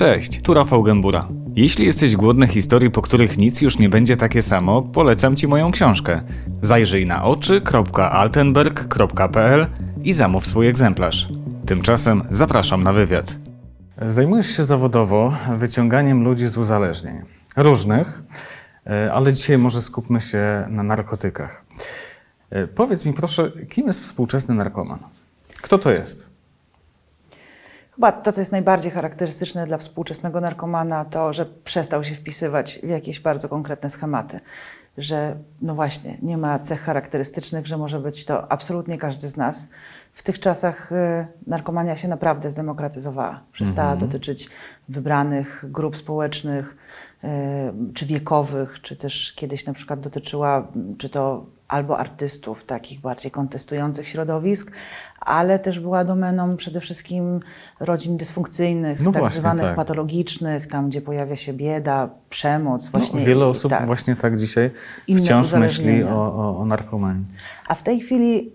Cześć, tu Rafał Gębura. Jeśli jesteś głodny historii, po których nic już nie będzie takie samo, polecam Ci moją książkę. Zajrzyj na oczy.altenberg.pl i zamów swój egzemplarz. Tymczasem zapraszam na wywiad. Zajmujesz się zawodowo wyciąganiem ludzi z uzależnień. Różnych, e, ale dzisiaj może skupmy się na narkotykach. E, Powiedz mi proszę, kim jest współczesny narkoman? Kto to jest? Chyba to, co jest najbardziej charakterystyczne dla współczesnego narkomana, to, że przestał się wpisywać w jakieś bardzo konkretne schematy. Że, no właśnie, nie ma cech charakterystycznych, że może być to absolutnie każdy z nas. W tych czasach y, narkomania się naprawdę zdemokratyzowała. Przestała dotyczyć wybranych grup społecznych, y, czy wiekowych, czy też kiedyś na przykład dotyczyła, m, czy to albo artystów, takich bardziej kontestujących środowisk, ale też była domeną przede wszystkim rodzin dysfunkcyjnych, No tak właśnie, zwanych tak. patologicznych, tam gdzie pojawia się bieda, przemoc. Właśnie no, wiele osób tak. właśnie tak dzisiaj Inne wciąż myśli o, o, o narkomanii. A w tej chwili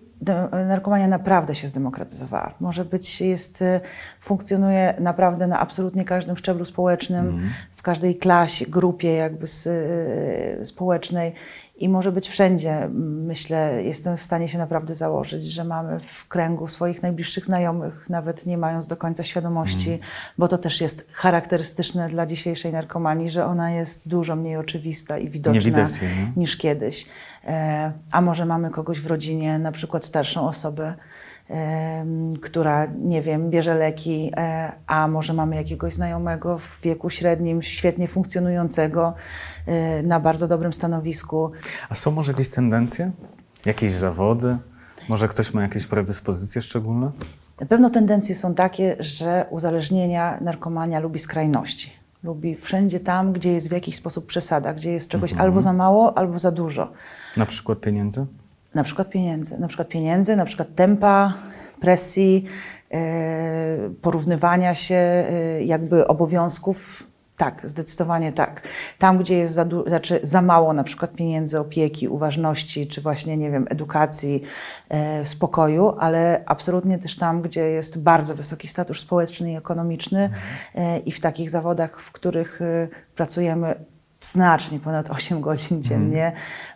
narkomania naprawdę się zdemokratyzowała. Może być, jest, y, funkcjonuje naprawdę na absolutnie każdym szczeblu społecznym, Mhm. w każdej klasie, grupie jakby s- y, społecznej i może być wszędzie. Myślę, jestem w stanie się naprawdę założyć, że mamy w kręgu swoich najbliższych znajomych, nawet nie mając do końca świadomości, Mhm. bo to też jest charakterystyczne dla dzisiejszej narkomanii, że ona jest dużo mniej oczywista i widoczna widać niż kiedyś. E, A może mamy kogoś w rodzinie, na przykład starszą osobę, która, nie wiem, bierze leki, e, a może mamy jakiegoś znajomego w wieku średnim, świetnie funkcjonującego, e, na bardzo dobrym stanowisku. A są może jakieś tendencje? Jakieś zawody? Może ktoś ma jakieś predyspozycje szczególne? Na pewno tendencje są takie, że uzależnienia, narkomania lubi skrajności. Lubi wszędzie tam, gdzie jest w jakiś sposób przesada, gdzie jest czegoś albo za mało, albo za dużo. Na przykład pieniędzy? Na przykład pieniędzy, na przykład pieniędzy, na przykład tempa, presji, e, porównywania się, e, jakby obowiązków. Tak, zdecydowanie tak. Tam, gdzie jest za, znaczy za mało na przykład pieniędzy, opieki, uważności, czy właśnie, nie wiem, edukacji, e, spokoju, ale absolutnie też tam, gdzie jest bardzo wysoki status społeczny i ekonomiczny e, i w takich zawodach, w których pracujemy znacznie ponad 8 godzin dziennie,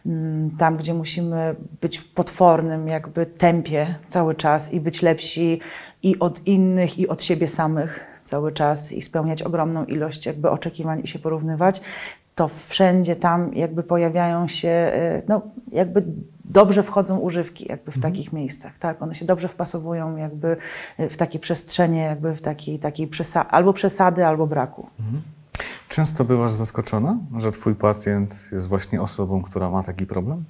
mm, tam gdzie musimy być w potwornym jakby tempie cały czas i być lepsi i od innych i od siebie samych cały czas i spełniać ogromną ilość jakby oczekiwań i się porównywać, to wszędzie tam jakby pojawiają się, e, no jakby dobrze wchodzą używki jakby w takich miejscach, tak? One się dobrze wpasowują jakby e, w takie przestrzenie, jakby w takiej, takiej przesa- albo przesady, albo braku. Często bywasz zaskoczona, że twój pacjent jest właśnie osobą, która ma taki problem?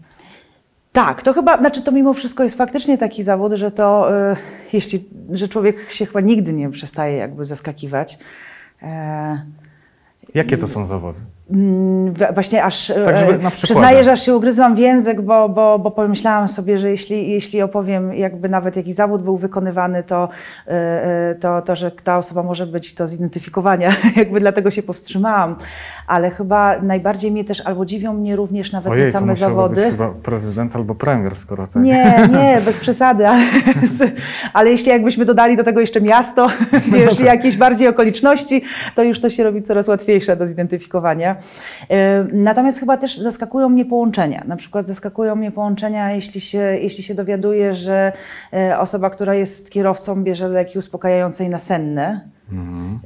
Tak, to chyba, znaczy to mimo wszystko jest faktycznie taki zawód, że to, y, jeśli, że człowiek się chyba nigdy nie przestaje jakby zaskakiwać. E, Jakie to są zawody? Mm, Właśnie aż Tak, e, przyznaję, że aż się ugryzłam w język, bo, bo, bo pomyślałam sobie, że jeśli, jeśli opowiem, jakby nawet jaki zawód był wykonywany, to, e, e, to, to, że ta osoba może być do zidentyfikowania, jakby dlatego się powstrzymałam. Ale chyba najbardziej mnie też, albo dziwią mnie również nawet Ojej, te to same musiałby zawody. być chyba prezydent albo premier, skoro tak. Nie, nie, bez przesady, ale, ale jeśli jakbyśmy dodali do tego jeszcze miasto, wiesz, i jakieś bardziej okoliczności, to już to się robi coraz łatwiejsze do zidentyfikowania. E, Natomiast chyba też zaskakują mnie połączenia. Na przykład zaskakują mnie połączenia, jeśli się, jeśli się dowiaduję, że e, osoba, która jest kierowcą, bierze leki uspokajające i nasenne.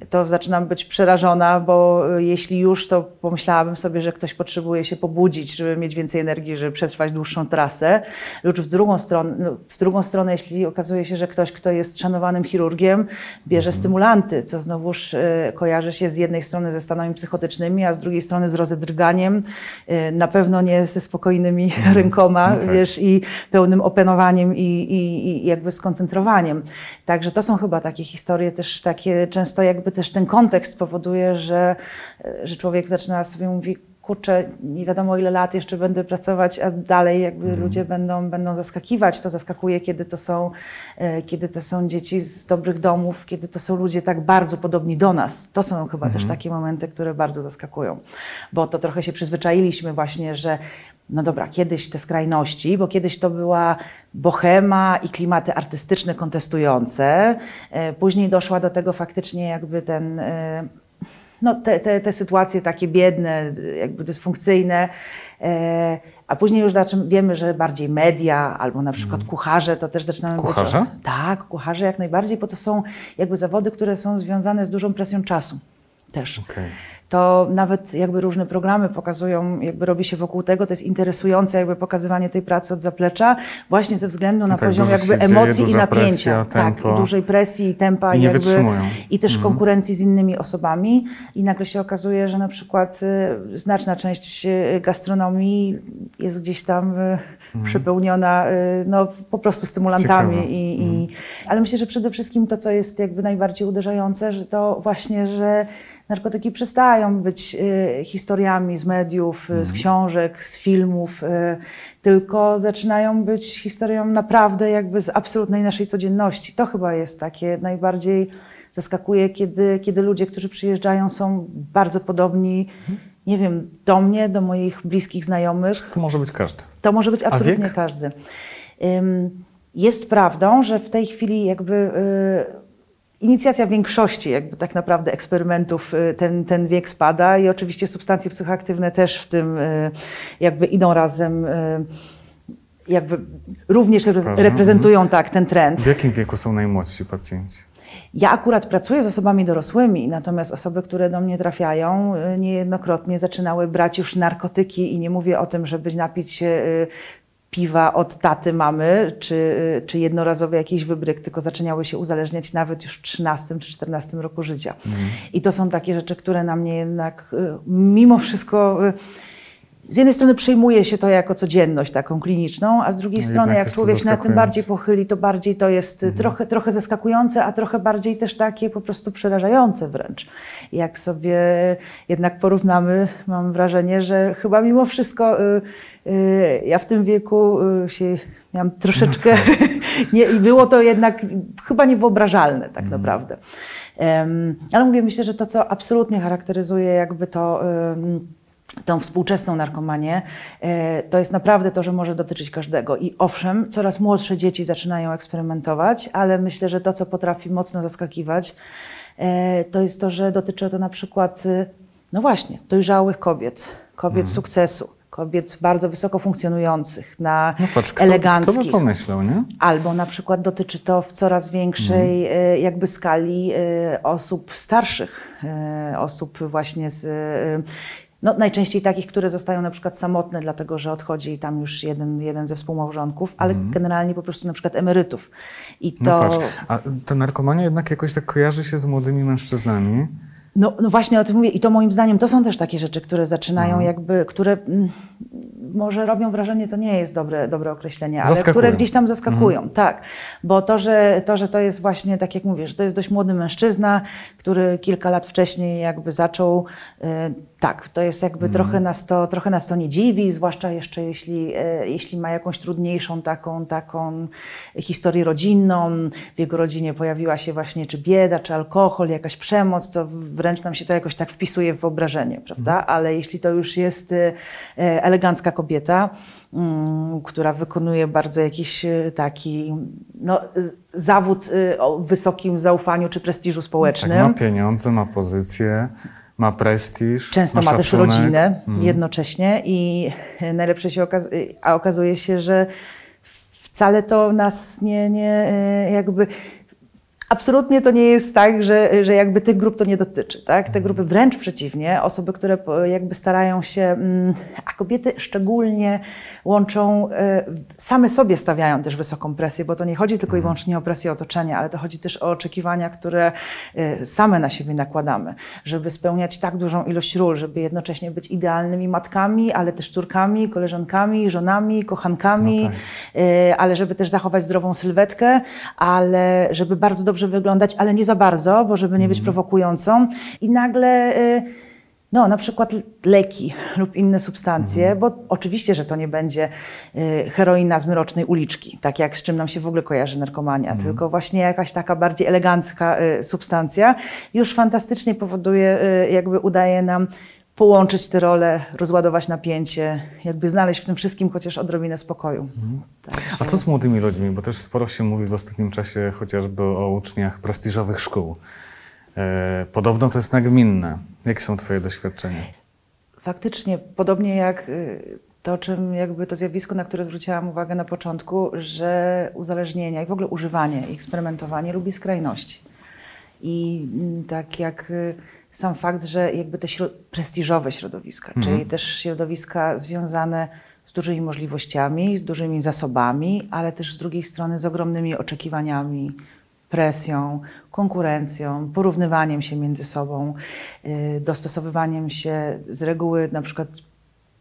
To zaczynam być przerażona, bo e, jeśli już, to pomyślałabym sobie, że ktoś potrzebuje się pobudzić, żeby mieć więcej energii, żeby przetrwać dłuższą trasę. Lub w drugą stronę, no, w drugą stronę jeśli okazuje się, że ktoś, kto jest szanowanym chirurgiem, bierze stymulanty, co znowuż e, kojarzy się z jednej strony ze stanami psychotycznymi, a z drugiej strony z rozedrganiem. E, na pewno nie ze spokojnymi rękoma, No tak. wiesz, i pełnym opanowaniem i, i, i jakby skoncentrowaniem. Także to są chyba takie historie też takie, często jakby też ten kontekst powoduje, że, że człowiek zaczyna sobie mówi, kurczę, nie wiadomo ile lat jeszcze będę pracować, a dalej jakby ludzie będą, będą zaskakiwać. To zaskakuje, kiedy to, są, e, kiedy to są dzieci z dobrych domów, kiedy to są ludzie tak bardzo podobni do nas. To są chyba też takie momenty, które bardzo zaskakują. Bo to trochę się przyzwyczailiśmy właśnie, że no dobra, kiedyś te skrajności, bo kiedyś to była bohema i klimaty artystyczne kontestujące. E, Później doszła do tego faktycznie jakby ten... e, no, te, te, te sytuacje takie biedne, jakby dysfunkcyjne. E, a później już zaczym, wiemy, że bardziej media albo na przykład kucharze to też zaczynamy Kucharze? być. Tak, kucharze jak najbardziej, bo to są jakby zawody, które są związane z dużą presją czasu też. Okej. To nawet jakby różne programy pokazują, jakby robi się wokół tego, to jest interesujące jakby pokazywanie tej pracy od zaplecza, właśnie ze względu na tak, poziom jakby dzieje, emocji i napięcia. presja, tak, i dużej presji i tempa I nie jakby, wytrzymują. i też Mhm. konkurencji z innymi osobami i nagle się okazuje, że na przykład y, znaczna część y, gastronomii jest gdzieś tam y, przepełniona y, no, po prostu stymulantami. I, i, ale myślę, że przede wszystkim to, co jest jakby najbardziej uderzające, że to właśnie, że narkotyki przestają być y, historiami z mediów, y, z książek, z filmów, y, tylko zaczynają być historią naprawdę jakby z absolutnej naszej codzienności. To chyba jest takie najbardziej zaskakuje, kiedy, kiedy ludzie, którzy przyjeżdżają są bardzo podobni, nie wiem, do mnie, do moich bliskich znajomych. To może być każdy. To może być absolutnie każdy. Jest prawdą, że w tej chwili jakby inicjacja większości jakby tak naprawdę eksperymentów y, ten, ten wiek spada i oczywiście substancje psychoaktywne też w tym y, jakby idą razem, y, jakby również parze, reprezentują tak ten trend. W jakim wieku są najmłodsi pacjenci? Ja akurat pracuję z osobami dorosłymi, natomiast osoby, które do mnie trafiają, niejednokrotnie zaczynały brać już narkotyki i nie mówię o tym, żeby napić się piwa od taty mamy, czy, y, czy jednorazowy jakiś wybryk, tylko zaczynały się uzależniać nawet już w 13 czy 14 roku życia. I to są takie rzeczy, które na mnie jednak y, mimo wszystko... z jednej strony przyjmuje się to jako codzienność taką kliniczną, a z drugiej No strony jak człowiek się nad tym bardziej pochyli, to bardziej to jest y, trochę, trochę zaskakujące, a trochę bardziej też takie po prostu przerażające wręcz. Jak sobie jednak porównamy, mam wrażenie, że chyba mimo wszystko y, y, ja w tym wieku y, się miałam troszeczkę, nie, i było to jednak chyba niewyobrażalne tak naprawdę. Em, ale mówię, myślę, że to, co absolutnie charakteryzuje jakby to... tą współczesną narkomanię, e, to jest naprawdę to, że może dotyczyć każdego. I owszem, coraz młodsze dzieci zaczynają eksperymentować, ale myślę, że to, co potrafi mocno zaskakiwać, e, to jest to, że dotyczy to na przykład, y, no właśnie, dojrzałych kobiet, kobiet sukcesu, kobiet bardzo wysoko funkcjonujących, na No patrz, kto, kto by eleganckich. pomyślał, nie? Albo na przykład dotyczy to w coraz większej e, jakby skali osób starszych, osób właśnie z, no najczęściej takich, które zostają na przykład samotne, dlatego że odchodzi tam już jeden, jeden ze współmałżonków, ale generalnie po prostu na przykład emerytów. I No to... patrz, a ta narkomania jednak jakoś tak kojarzy się z młodymi mężczyznami. No, no właśnie o tym mówię i to moim zdaniem to są też takie rzeczy, które zaczynają Mhm. jakby, które mm, może robią wrażenie, to nie jest dobre, dobre określenie, ale Zaskakują. które gdzieś tam zaskakują, tak. Bo to że, to, że to jest właśnie, tak jak mówisz, to jest dość młody mężczyzna, który kilka lat wcześniej jakby zaczął, y, tak, to jest jakby trochę, nas to, trochę nas to nie dziwi, zwłaszcza jeszcze jeśli, y, jeśli ma jakąś trudniejszą taką, taką historię rodzinną, w jego rodzinie pojawiła się właśnie czy bieda, czy alkohol, jakaś przemoc, to wręcz nam się to jakoś tak wpisuje w wyobrażenie, prawda? Ale jeśli to już jest y, elegancka kobieta, mm, która wykonuje bardzo jakiś y, taki no, zawód y, o wysokim zaufaniu czy prestiżu Tak, społecznym. ma pieniądze, ma pozycję, ma prestiż. Często ma, też szacunek. rodzinę jednocześnie i najlepsze się okaz- a okazuje się, że wcale to nas nie, nie e, jakby Absolutnie to nie jest tak, że, że jakby tych grup to nie dotyczy. Tak? Te grupy wręcz przeciwnie, osoby, które jakby starają się, mm, a kobiety szczególnie łączą, e, same sobie stawiają też wysoką presję, bo to nie chodzi tylko i wyłącznie o presję otoczenia, ale to chodzi też o oczekiwania, które e, same na siebie nakładamy, żeby spełniać tak dużą ilość ról, żeby jednocześnie być idealnymi matkami, ale też córkami, koleżankami, żonami, kochankami, No tak. e, ale żeby też zachować zdrową sylwetkę, ale żeby bardzo dobrze wyglądać, ale nie za bardzo, bo żeby nie być prowokującą. I nagle, e, no na przykład leki lub inne substancje, bo oczywiście, że to nie będzie e, heroina z mrocznej uliczki, tak jak z czym nam się w ogóle kojarzy narkomania, tylko właśnie jakaś taka bardziej elegancka e, substancja. Już fantastycznie powoduje, jakby udaje nam połączyć te role, rozładować napięcie, jakby znaleźć w tym wszystkim chociaż odrobinę spokoju. Także- A co z młodymi ludźmi? Bo też sporo się mówi w ostatnim czasie chociażby o uczniach prestiżowych szkół. E, podobno to jest nagminne. Jakie są Twoje doświadczenia? Faktycznie, podobnie jak y, to, czym jakby to zjawisko, na które zwróciłam uwagę na początku, że uzależnienia i w ogóle używanie i eksperymentowanie lubi skrajności. I mm, tak jak y, sam fakt, że jakby te środ prestiżowe środowiska, Mhm. czyli też środowiska związane z dużymi możliwościami, z dużymi zasobami, ale też z drugiej strony z ogromnymi oczekiwaniami, presją, konkurencją, porównywaniem się między sobą, y, dostosowywaniem się z reguły na przykład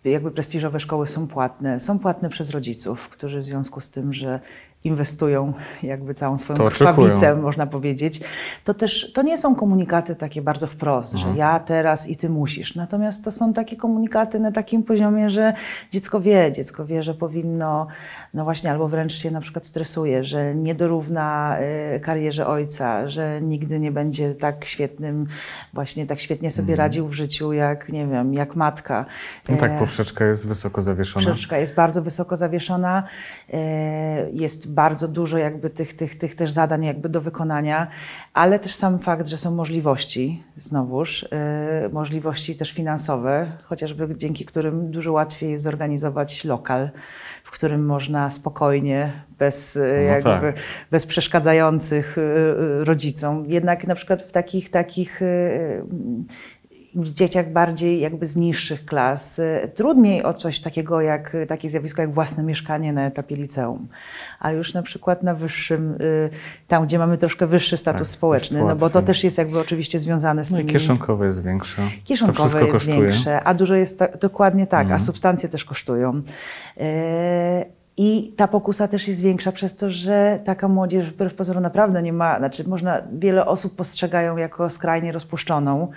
jakby prestiżowe szkoły są płatne. Są płatne przez rodziców, którzy w związku z tym, że inwestują jakby całą swoją To oczekują. krwawicę, można powiedzieć, to też to nie są komunikaty takie bardzo wprost, Mhm. że ja teraz i ty musisz. Natomiast to są takie komunikaty na takim poziomie, że dziecko wie, dziecko wie, że powinno, no właśnie, albo wręcz się na przykład stresuje, że nie dorówna y, karierze ojca, że nigdy nie będzie tak świetnym, właśnie tak świetnie sobie radził w życiu, jak nie wiem, jak matka. Mhm. No tak, E, poprzeczka jest wysoko zawieszona. Poprzeczka jest bardzo wysoko zawieszona, e, jest bardzo dużo jakby tych, tych, tych też zadań jakby do wykonania, ale też sam fakt, że są możliwości, znowuż, e, możliwości też finansowe, chociażby dzięki którym dużo łatwiej jest zorganizować lokal, w którym można spokojnie, bez, e, No jakby, tak. bez przeszkadzających e, e, rodzicom. Jednak na przykład w takich, takich e, dzieciach bardziej jakby z niższych klas trudniej o coś takiego jak takie zjawisko jak własne mieszkanie na etapie liceum. A już na przykład na wyższym, y, tam gdzie mamy troszkę wyższy status Tak, społeczny, no bo to też jest jakby oczywiście związane z No i tymi... kieszonkowe jest większe. to Kieszonkowe wszystko jest kosztuje. większe, a dużo jest, ta, dokładnie tak, Mhm. a substancje też kosztują. E, I ta pokusa też jest większa przez to, że taka młodzież wbrew pozorom naprawdę nie ma, znaczy można, wiele osób postrzegają jako skrajnie rozpuszczoną.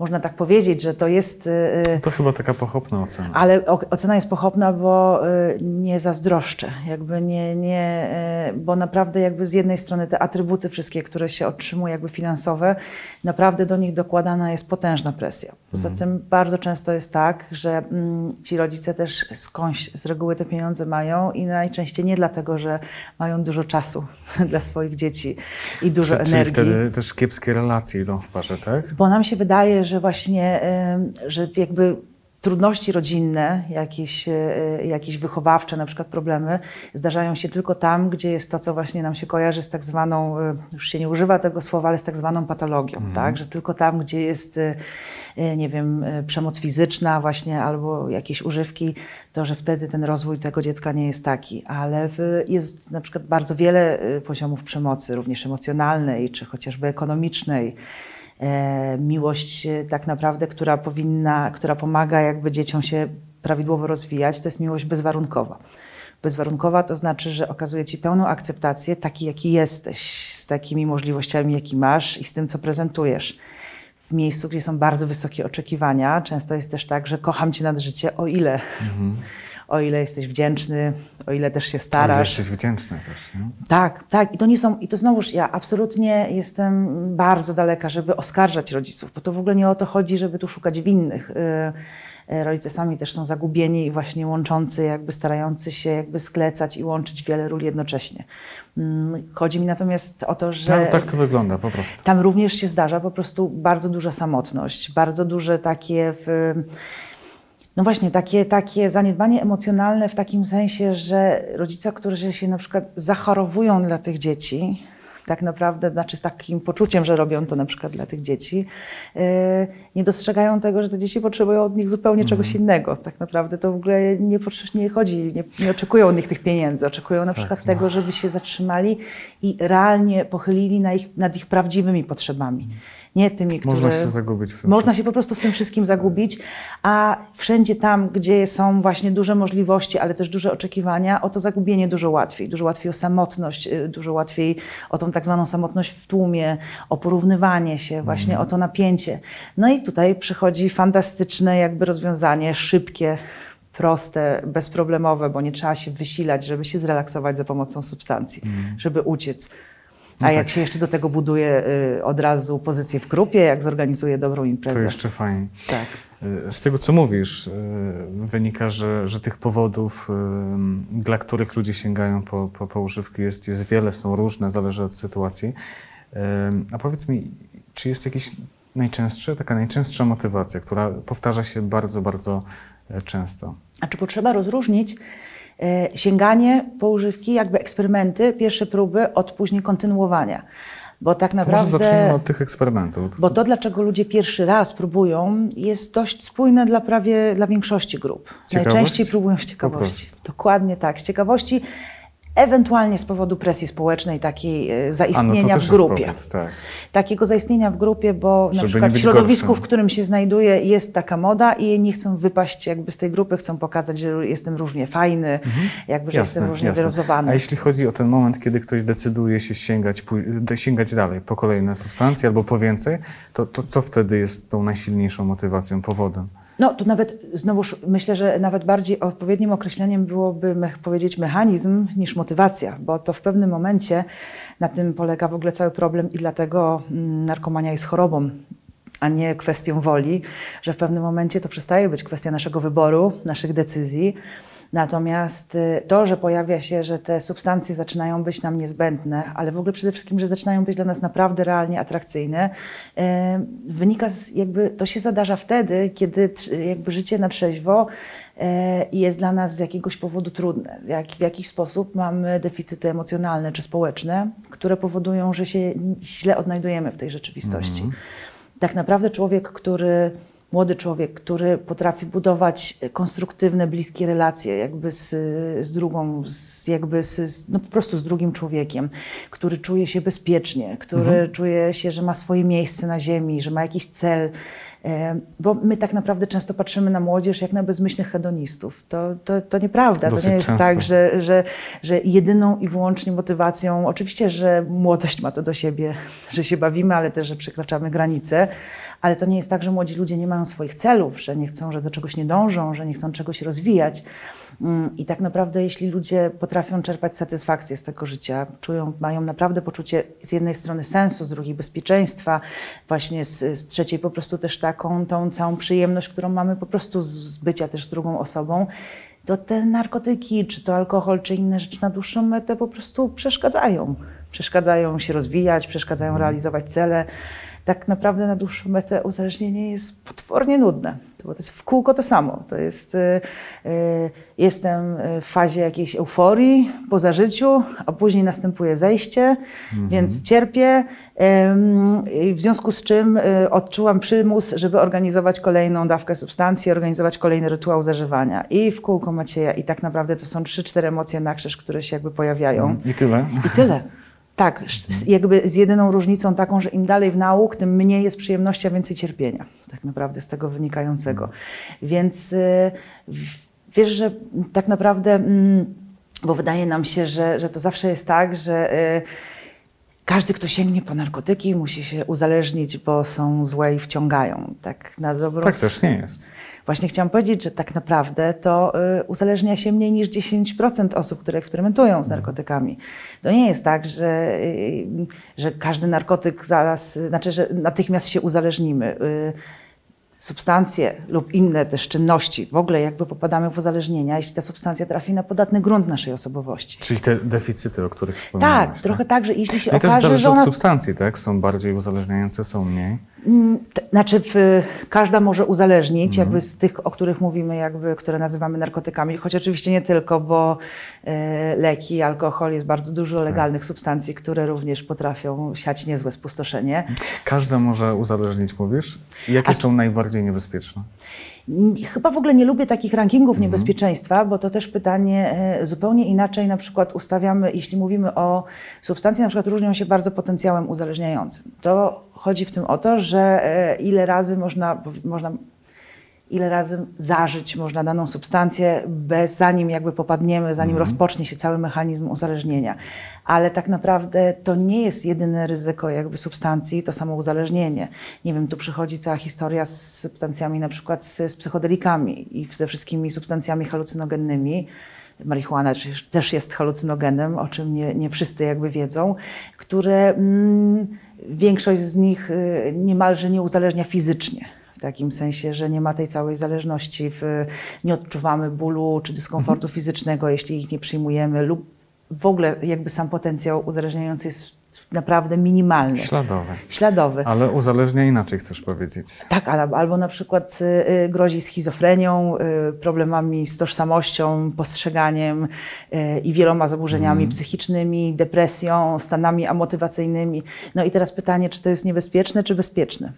Można tak powiedzieć, że to jest... e, No To chyba taka pochopna ocena. ale ocena jest pochopna, bo y, nie zazdroszczę, jakby nie, nie, y, bo naprawdę jakby z jednej strony te atrybuty wszystkie, które się otrzymuje jakby finansowe, naprawdę do nich dokładana jest potężna presja. Poza Mhm. tym bardzo często jest tak, że mm, ci rodzice też skądś z reguły te pieniądze mają i najczęściej nie dlatego, że mają dużo czasu dla swoich dzieci i dużo Czy- Czyli energii. wtedy też kiepskie relacje idą w parze, tak? Bo nam się wydaje, że właśnie, em, że jakby trudności rodzinne, jakieś, e, jakieś wychowawcze, na przykład problemy, zdarzają się tylko tam, gdzie jest to, co właśnie nam się kojarzy z tak zwaną, e, już się nie używa tego słowa, ale z tak zwaną patologią, tak? Że tylko tam, gdzie jest, e, nie wiem, e, przemoc fizyczna właśnie albo jakieś używki, to że wtedy ten rozwój tego dziecka nie jest taki. Ale w, jest na przykład bardzo wiele e, poziomów przemocy, również emocjonalnej, czy chociażby ekonomicznej e, miłość e, tak naprawdę, która powinna, która pomaga jakby dzieciom się prawidłowo rozwijać, to jest miłość bezwarunkowa. Bezwarunkowa to znaczy, że okazuje ci pełną akceptację taki, jaki jesteś, z takimi możliwościami, jakie masz i z tym, co prezentujesz. W miejscu, gdzie są bardzo wysokie oczekiwania, często jest też tak, że kocham cię nad życie, o ile, o ile jesteś wdzięczny, o ile też się starasz. jesteś wdzięczny też, nie? Tak, tak. I to nie są, i to znowuż ja absolutnie jestem bardzo daleka, żeby oskarżać rodziców, bo to w ogóle nie o to chodzi, żeby tu szukać winnych. Y, Rodzice sami też są zagubieni i właśnie łączący, jakby starający się jakby sklecać i łączyć wiele ról jednocześnie. Mm, Chodzi mi natomiast o to, że No, tak to wygląda po prostu. tam również się zdarza po prostu bardzo duża samotność, bardzo duże takie w, no właśnie, takie, takie zaniedbanie emocjonalne w takim sensie, że rodzice, którzy się na przykład zachorowują dla tych dzieci, tak naprawdę, znaczy z takim poczuciem, że robią to na przykład dla tych dzieci, yy, nie dostrzegają tego, że te dzieci potrzebują od nich zupełnie czegoś innego. Tak naprawdę to w ogóle nie, nie chodzi, nie, nie oczekują od nich tych pieniędzy, oczekują na przykład tego, żeby się zatrzymali i realnie pochylili na ich, nad ich prawdziwymi potrzebami. Nie tymi, które... Można się zagubić w tym Można wszystkim. się po prostu w tym wszystkim zagubić, a wszędzie tam, gdzie są właśnie duże możliwości, ale też duże oczekiwania, o to zagubienie dużo łatwiej. Dużo łatwiej o samotność, y, dużo łatwiej o tą tak zwaną samotność w tłumie, o porównywanie się, właśnie o to napięcie. No i tutaj przychodzi fantastyczne jakby rozwiązanie, szybkie, proste, bezproblemowe, bo nie trzeba się wysilać, żeby się zrelaksować za pomocą substancji, żeby uciec. A No jak tak. się jeszcze do tego buduje y, od razu pozycję w grupie, jak zorganizuje dobrą imprezę. To jeszcze fajnie. Tak. Y, Z tego, co mówisz, y, wynika, że, że tych powodów, y, dla których ludzie sięgają po, po, po używki jest, jest wiele, są różne, zależy od sytuacji. Y, A powiedz mi, czy jest jakiś najczęstsze, taka najczęstsza motywacja, która powtarza się bardzo, bardzo często? A czy potrzeba rozróżnić e, sięganie po używki, jakby eksperymenty, pierwsze próby od później kontynuowania? Bo tak To może naprawdę. zacznijmy od tych eksperymentów. Bo to, dlaczego ludzie pierwszy raz próbują, jest dość spójne dla prawie dla większości grup. Ciekawość? Najczęściej próbują z ciekawości. Dokładnie tak, z ciekawości, ewentualnie z powodu presji społecznej, takiej A, no zaistnienia też w grupie. powód, tak. Takiego zaistnienia w grupie, bo na Żeby przykład nie w środowisku, gorszym. w którym się znajduje, jest taka moda i nie chcą wypaść jakby z tej grupy, chcą pokazać, że jestem równie fajny, jakby, że jestem różnie wyluzowany. A jeśli chodzi o ten moment, kiedy ktoś decyduje się sięgać, sięgać dalej po kolejne substancje albo po więcej, to, to co wtedy jest tą najsilniejszą motywacją, powodem? No, tu nawet znowuż myślę, że nawet bardziej odpowiednim określeniem byłoby powiedzieć mechanizm niż motywacja, bo to w pewnym momencie na tym polega w ogóle cały problem i dlatego mm, narkomania jest chorobą, a nie kwestią woli, że w pewnym momencie to przestaje być kwestia naszego wyboru, naszych decyzji. Natomiast y, to, że pojawia się, że te substancje zaczynają być nam niezbędne, ale w ogóle przede wszystkim, że zaczynają być dla nas naprawdę realnie atrakcyjne, y, wynika z jakby, to się zadarza wtedy, kiedy jakby życie na trzeźwo y, jest dla nas z jakiegoś powodu trudne. Jak, w jakiś sposób mamy deficyty emocjonalne czy społeczne, które powodują, że się źle odnajdujemy w tej rzeczywistości. Tak naprawdę człowiek, który młody człowiek, który potrafi budować konstruktywne, bliskie relacje jakby z, z drugą, z, jakby z, no po prostu z drugim człowiekiem, który czuje się bezpiecznie, który czuje się, że ma swoje miejsce na ziemi, że ma jakiś cel. E, Bo my tak naprawdę często patrzymy na młodzież jak na bezmyślnych hedonistów. To, to, to nieprawda. Dosyć to nie jest często. tak, że, że, że jedyną i wyłącznie motywacją, oczywiście, że młodość ma to do siebie, że się bawimy, ale też, że przekraczamy granice, ale to nie jest tak, że młodzi ludzie nie mają swoich celów, że nie chcą, że do czegoś nie dążą, że nie chcą czegoś rozwijać. Mm, I tak naprawdę, jeśli ludzie potrafią czerpać satysfakcję z tego życia, czują, mają naprawdę poczucie z jednej strony sensu, z drugiej bezpieczeństwa, właśnie z, z trzeciej po prostu też taką tą całą przyjemność, którą mamy po prostu z bycia też z drugą osobą, to te narkotyki, czy to alkohol, czy inne rzeczy na dłuższą metę po prostu przeszkadzają. Przeszkadzają się rozwijać, przeszkadzają realizować cele. Tak naprawdę na dłuższą metę uzależnienie jest potwornie nudne, bo to jest w kółko to samo. To jest, y, y, jestem w fazie jakiejś euforii po zażyciu, a później następuje zejście, więc cierpię. i W związku z czym y, odczułam przymus, żeby organizować kolejną dawkę substancji, organizować kolejny rytuał zażywania. I w kółko Macieja. I tak naprawdę to są trzy, cztery emocje na krzyż, które się jakby pojawiają. I tyle. I tyle. Tak, jakby z jedyną różnicą taką, że im dalej w nauk, tym mniej jest przyjemności, a więcej cierpienia. Tak naprawdę z tego wynikającego. Więc y, wiesz, że tak naprawdę, mm, bo wydaje nam się, że, że to zawsze jest tak, że y, każdy, kto sięgnie po narkotyki, musi się uzależnić, bo są złe i wciągają. Tak na dobrą Tak też nie jest. Właśnie chciałam powiedzieć, że tak naprawdę to y, uzależnia się mniej niż 10% osób, które eksperymentują z narkotykami. To nie jest tak, że, y, że każdy narkotyk zaraz, y, znaczy, że natychmiast się uzależnimy. Y, substancje lub inne też czynności, w ogóle jakby popadamy w uzależnienia, jeśli ta substancja trafi na podatny grunt naszej osobowości. Czyli te deficyty, o których wspomniałeś. Tak, trochę tak, że jeśli się No i też okaże, zależy że od ona substancji, tak? Są bardziej uzależniające, są mniej. Mm, Znaczy, w, każda może uzależnić, Mhm. jakby z tych, o których mówimy, jakby, które nazywamy narkotykami, choć oczywiście nie tylko, bo e, leki, alkohol, jest bardzo dużo Tak. legalnych substancji, które również potrafią siać niezłe spustoszenie. Każda może uzależnić, mówisz? Jakie są najbardziej niebezpieczne? Mm, Chyba w ogóle nie lubię takich rankingów Mhm. niebezpieczeństwa, bo to też pytanie e, zupełnie inaczej na przykład ustawiamy, jeśli mówimy o substancje, na przykład różnią się bardzo potencjałem uzależniającym. To chodzi w tym o to, że e, ile razy można, można ile razy zażyć można daną substancję, bez, zanim jakby popadniemy, zanim rozpocznie się cały mechanizm uzależnienia. Ale tak naprawdę to nie jest jedyne ryzyko jakby substancji, to samo uzależnienie. Nie wiem, tu przychodzi cała historia z substancjami, na przykład z, z psychodelikami i ze wszystkimi substancjami halucynogennymi. Marihuana też- też jest halucynogenem, o czym nie, nie wszyscy jakby wiedzą, które mm, większość z nich y, niemalże nie uzależnia fizycznie. W takim sensie, że nie ma tej całej zależności, w, nie odczuwamy bólu czy dyskomfortu fizycznego, jeśli ich nie przyjmujemy, lub w ogóle jakby sam potencjał uzależniający jest naprawdę minimalny. Śladowy. Śladowy. Ale uzależnia inaczej, chcesz powiedzieć. Tak, albo na przykład y, y, grozi schizofrenią, y, problemami z tożsamością, postrzeganiem i wieloma zaburzeniami psychicznymi, depresją, stanami amotywacyjnymi. No i teraz pytanie, czy to jest niebezpieczne, czy bezpieczne?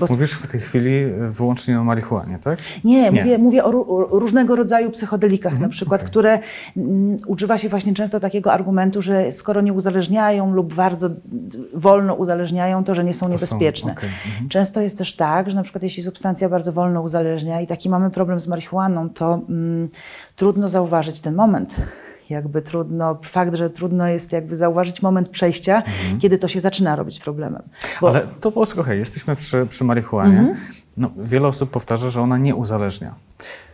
Bo Mówisz w tej chwili wyłącznie o marihuanie, tak? Nie, Nie. Mówię, mówię o, ró- o różnego rodzaju psychodelikach na przykład, okej. które mm, używa się właśnie często takiego argumentu, że skoro nie uzależniają lub bardzo wolno uzależniają, to że nie są są, niebezpieczne. okej, mhm. Często jest też tak, że na przykład jeśli substancja bardzo wolno uzależnia i taki mamy problem z marihuaną, to mm, trudno zauważyć ten moment. Jakby trudno, fakt, że trudno jest jakby zauważyć moment przejścia, kiedy to się zaczyna robić problemem. Bo- Ale to posłuchaj, jesteśmy przy, przy marihuanie. Mhm. No, wiele osób powtarza, że ona nie uzależnia.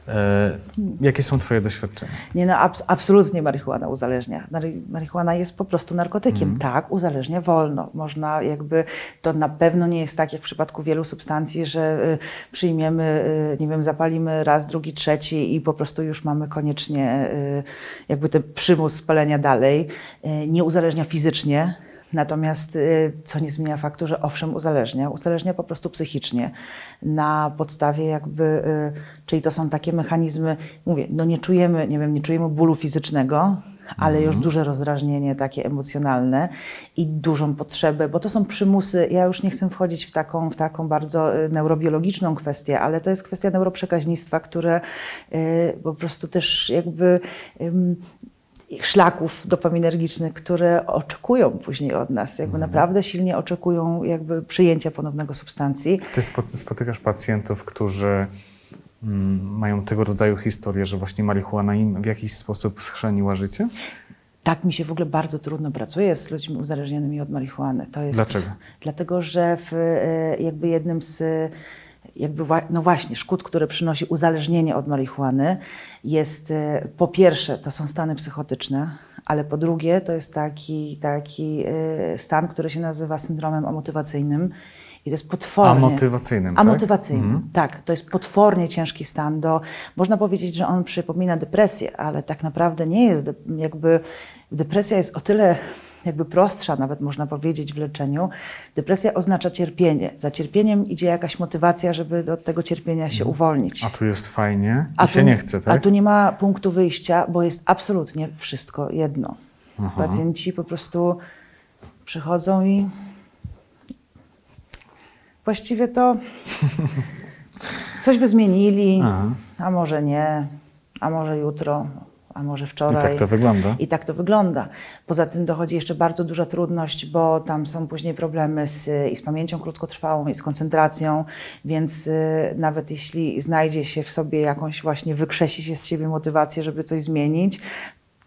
E, jakie są Twoje doświadczenia? Nie, no abs- absolutnie marihuana uzależnia. Marihuana jest po prostu narkotykiem. Tak, uzależnia wolno. Można jakby, to na pewno nie jest tak jak w przypadku wielu substancji, że y, przyjmiemy, y, nie wiem, zapalimy raz, drugi, trzeci i po prostu już mamy koniecznie y, jakby ten przymus spalenia dalej. Y, nie uzależnia fizycznie. Natomiast y, co nie zmienia faktu, że owszem uzależnia, uzależnia po prostu psychicznie. Na podstawie jakby, y, czyli to są takie mechanizmy, mówię, no nie czujemy, nie wiem, nie czujemy bólu fizycznego, ale już duże rozdrażnienie takie emocjonalne i dużą potrzebę, bo to są przymusy, ja już nie chcę wchodzić w taką, w taką bardzo y, neurobiologiczną kwestię, ale to jest kwestia neuroprzekaźnictwa, które po prostu też jakby szlaków dopaminergicznych, które oczekują później od nas, jakby naprawdę silnie oczekują jakby przyjęcia ponownego substancji. Ty spo- spotykasz pacjentów, którzy mm, mają tego rodzaju historię, że właśnie marihuana im w jakiś sposób schrzeniła życie? Tak mi się w ogóle bardzo trudno pracuje z ludźmi uzależnionymi od marihuany. To jest, Dlaczego? Dlatego, że w, e, jakby jednym z jakby no właśnie szkód, które przynosi uzależnienie od marihuany jest e, po pierwsze to są stany psychotyczne, ale po drugie to jest taki, taki e, stan, który się nazywa syndromem amotywacyjnym i to jest potwornie... Amotywacyjnym, tak? Amotywacyjnym, tak. To jest potwornie ciężki stan. Do, można powiedzieć, że on przypomina depresję, ale tak naprawdę nie jest. Jakby depresja jest o tyle jakby prostsza, nawet można powiedzieć w leczeniu. Depresja oznacza cierpienie. Za cierpieniem idzie jakaś motywacja, żeby od tego cierpienia się uwolnić. A tu jest fajnie i A się tu- nie chce, A tak? tu nie ma punktu wyjścia, bo jest absolutnie wszystko jedno. Pacjenci po prostu przychodzą i właściwie to coś by zmienili, Aha. a może nie, a może jutro, a może I wczoraj. tak to wygląda. I tak to wygląda. Poza tym dochodzi jeszcze bardzo duża trudność, bo tam są później problemy z, i z pamięcią krótkotrwałą, i z koncentracją, więc y, nawet jeśli znajdzie się w sobie jakąś właśnie, wykrzesi się z siebie motywację, żeby coś zmienić,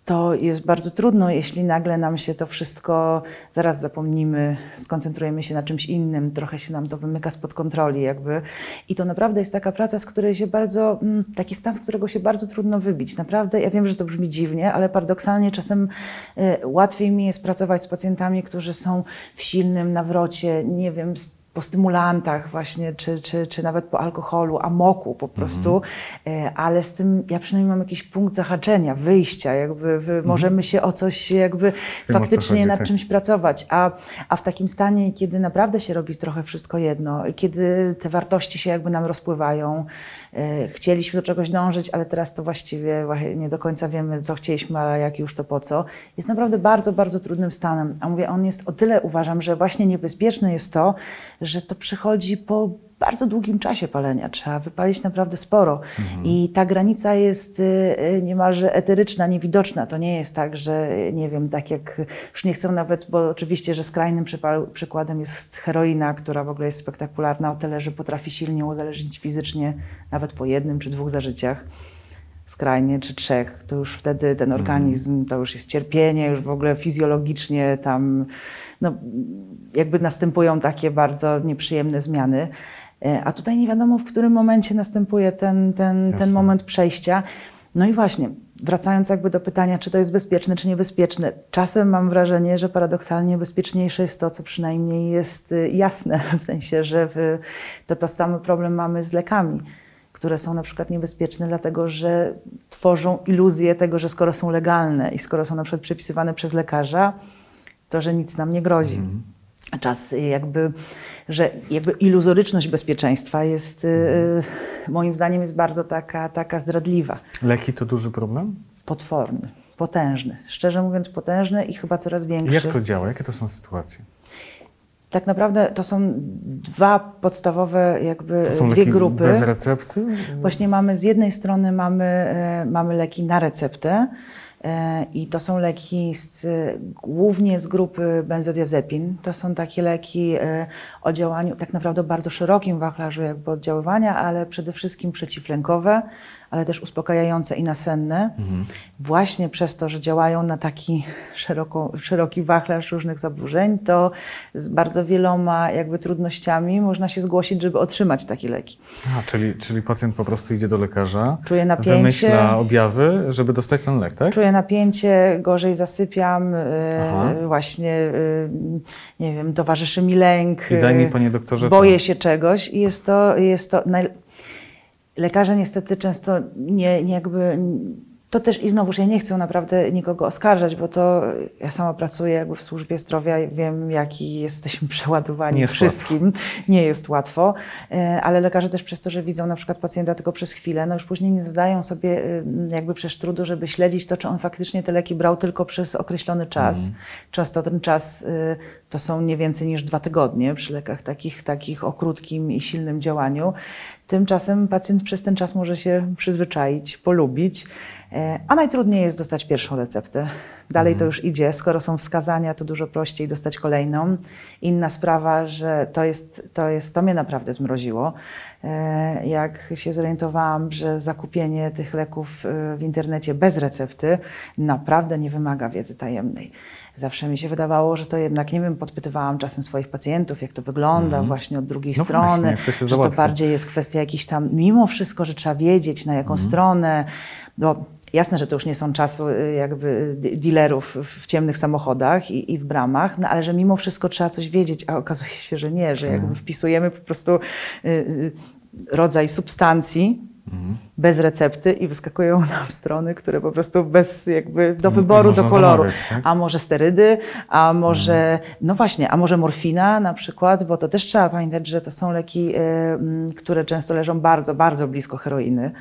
to jest bardzo trudno, jeśli nagle nam się to wszystko, zaraz zapomnimy, skoncentrujemy się na czymś innym, trochę się nam to wymyka spod kontroli jakby. I to naprawdę jest taka praca, z której się bardzo, mm, taki stan, z którego się bardzo trudno wybić. Naprawdę, ja wiem, że to brzmi dziwnie, ale paradoksalnie czasem y, łatwiej mi jest pracować z pacjentami, którzy są w silnym nawrocie, nie wiem, po stymulantach właśnie, czy, czy, czy nawet po alkoholu, amoku po prostu, e, ale z tym ja przynajmniej mam jakiś punkt zahaczenia, wyjścia, jakby w, możemy się o coś jakby Wiem, faktycznie chodzi, nad tak. czymś pracować, a, a w takim stanie, kiedy naprawdę się robi trochę wszystko jedno, kiedy te wartości się jakby nam rozpływają, chcieliśmy do czegoś dążyć, ale teraz to właściwie nie do końca wiemy, co chcieliśmy, ale jak już to po co, jest naprawdę bardzo, bardzo trudnym stanem. A mówię, on jest o tyle, uważam, że właśnie niebezpieczne jest to, że to przychodzi po bardzo długim czasie palenia. Trzeba wypalić naprawdę sporo. I ta granica jest y, y, niemalże eteryczna, niewidoczna. To nie jest tak, że nie wiem, tak jak już nie chcę nawet, bo oczywiście, że skrajnym przykładem jest heroina, która w ogóle jest spektakularna o tyle, że potrafi silnie uzależnić fizycznie nawet po jednym czy dwóch zażyciach skrajnie, czy trzech, to już wtedy ten organizm, to już jest cierpienie, już w ogóle fizjologicznie tam no, jakby następują takie bardzo nieprzyjemne zmiany. E, A tutaj nie wiadomo, w którym momencie następuje ten, ten, ten moment przejścia. No i właśnie, wracając jakby do pytania, czy to jest bezpieczne, czy niebezpieczne. Czasem mam wrażenie, że paradoksalnie bezpieczniejsze jest to, co przynajmniej jest y, jasne, w sensie, że w, to to samo problem mamy z lekami które są na przykład niebezpieczne, dlatego że tworzą iluzję tego, że skoro są legalne i skoro są na przykład przepisywane przez lekarza, to, że nic nam nie grozi. Czas jakby, że jakby iluzoryczność bezpieczeństwa jest, y, moim zdaniem, jest bardzo taka, taka zdradliwa. Leki to duży problem? Potworny, potężny. Szczerze mówiąc, potężny i chyba coraz większy. Jak to działa? Jakie to są sytuacje? Tak naprawdę to są dwa podstawowe, jakby To są dwie leki grupy. bez recepty? Właśnie mamy z jednej strony mamy, e, mamy leki na receptę i to są leki z, głównie z grupy benzodiazepin. To są takie leki e, o działaniu tak naprawdę bardzo szerokim wachlarzu jakby oddziaływania, ale przede wszystkim przeciwlękowe, ale też uspokajające i nasenne. Właśnie przez to, że działają na taki szeroko, szeroki wachlarz różnych zaburzeń, to z bardzo wieloma jakby trudnościami można się zgłosić, żeby otrzymać takie leki. A, czyli, czyli pacjent po prostu idzie do lekarza, Czuje napięcie. wymyśla objawy, żeby dostać ten lek, tak? Czuję napięcie, gorzej zasypiam, Aha. właśnie, e, nie wiem, towarzyszy mi lęk. I daj mi, e, panie doktorze, Boję to. się czegoś i jest to, jest to naj... lekarze niestety często nie, nie jakby, to też i znowuż ja nie chcę naprawdę nikogo oskarżać, bo to ja sama pracuję jakby w służbie zdrowia i wiem jaki jesteśmy przeładowani Nie wszystkim. Nie jest łatwo, e, ale lekarze też przez to, że widzą na przykład pacjenta tylko przez chwilę, no już później nie zadają sobie e, jakby przecież trudu, żeby śledzić to, czy on faktycznie te leki brał tylko przez określony czas. Często ten czas e, to są nie więcej niż dwa tygodnie przy lekach takich, takich o krótkim i silnym działaniu. Tymczasem pacjent przez ten czas może się przyzwyczaić, polubić, a najtrudniej jest dostać pierwszą receptę. Dalej to już idzie. Skoro są wskazania, to dużo prościej dostać kolejną. Inna sprawa, że to jest, to jest, to mnie naprawdę zmroziło. E, Jak się zorientowałam, że zakupienie tych leków e, w internecie bez recepty naprawdę nie wymaga wiedzy tajemnej. Zawsze mi się wydawało, że to jednak, nie wiem, podpytywałam czasem swoich pacjentów, jak to wygląda właśnie od drugiej No strony, właśnie, to że to bardziej jest kwestia jakichś tam, mimo wszystko, że trzeba wiedzieć na jaką stronę, bo jasne, że to już nie są czasy y, jakby dealerów w- ciemnych samochodach i, i w bramach, no ale że mimo wszystko trzeba coś wiedzieć, a okazuje się, że nie, że jakby wpisujemy po prostu y, y, rodzaj substancji, bez recepty i wyskakują nam strony, które po prostu bez jakby do wyboru, do koloru. zamawiać, tak? A może sterydy, a może, no właśnie, a może morfina na przykład, bo to też trzeba pamiętać, że to są leki, y, które często leżą bardzo, bardzo blisko heroiny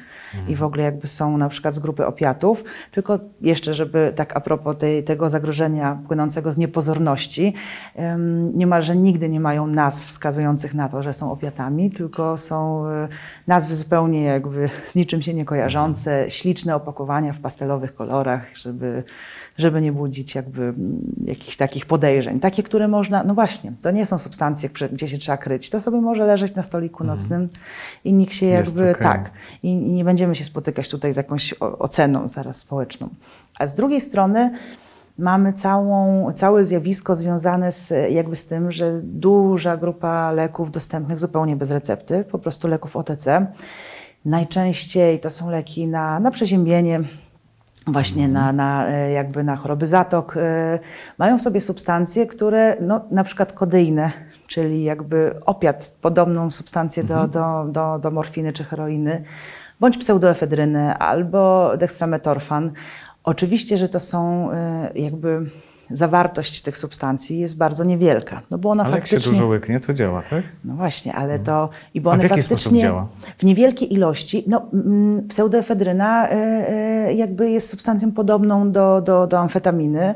i w ogóle jakby są na przykład z grupy opiatów. Tylko jeszcze, żeby tak a propos tej, tego zagrożenia płynącego z niepozorności, ym, niemalże nigdy nie mają nazw wskazujących na to, że są opiatami, tylko są y, nazwy zupełnie jakby z niczym się nie kojarzące, śliczne opakowania w pastelowych kolorach, żeby, żeby nie budzić jakby mm, jakichś takich podejrzeń. Takie, które można, no właśnie, to nie są substancje, gdzie się trzeba kryć. To sobie może leżeć na stoliku nocnym i nikt się Jest jakby, okej. tak, i, i nie będziemy się spotykać tutaj z jakąś oceną zaraz społeczną. A z drugiej strony mamy całą, całe zjawisko związane z, jakby z tym, że duża grupa leków dostępnych zupełnie bez recepty, po prostu leków OTC. Najczęściej to są leki na, na przeziębienie, właśnie na, na, e, jakby na choroby zatok. e, Mają w sobie substancje, które no, na przykład kodeinę, czyli jakby opiat, podobną substancję do, do, do, do morfiny czy heroiny, bądź pseudoefedryny albo dextrametorfan. Oczywiście, że to są e, jakby zawartość tych substancji jest bardzo niewielka, no bo ona Ale jak się faktycznie... dużo łyknie, to działa, tak? No właśnie, ale to... I bo A w jaki faktycznie sposób działa? W niewielkiej ilości, no mm, pseudoefedryna y, y, jakby jest substancją podobną do, do, do amfetaminy.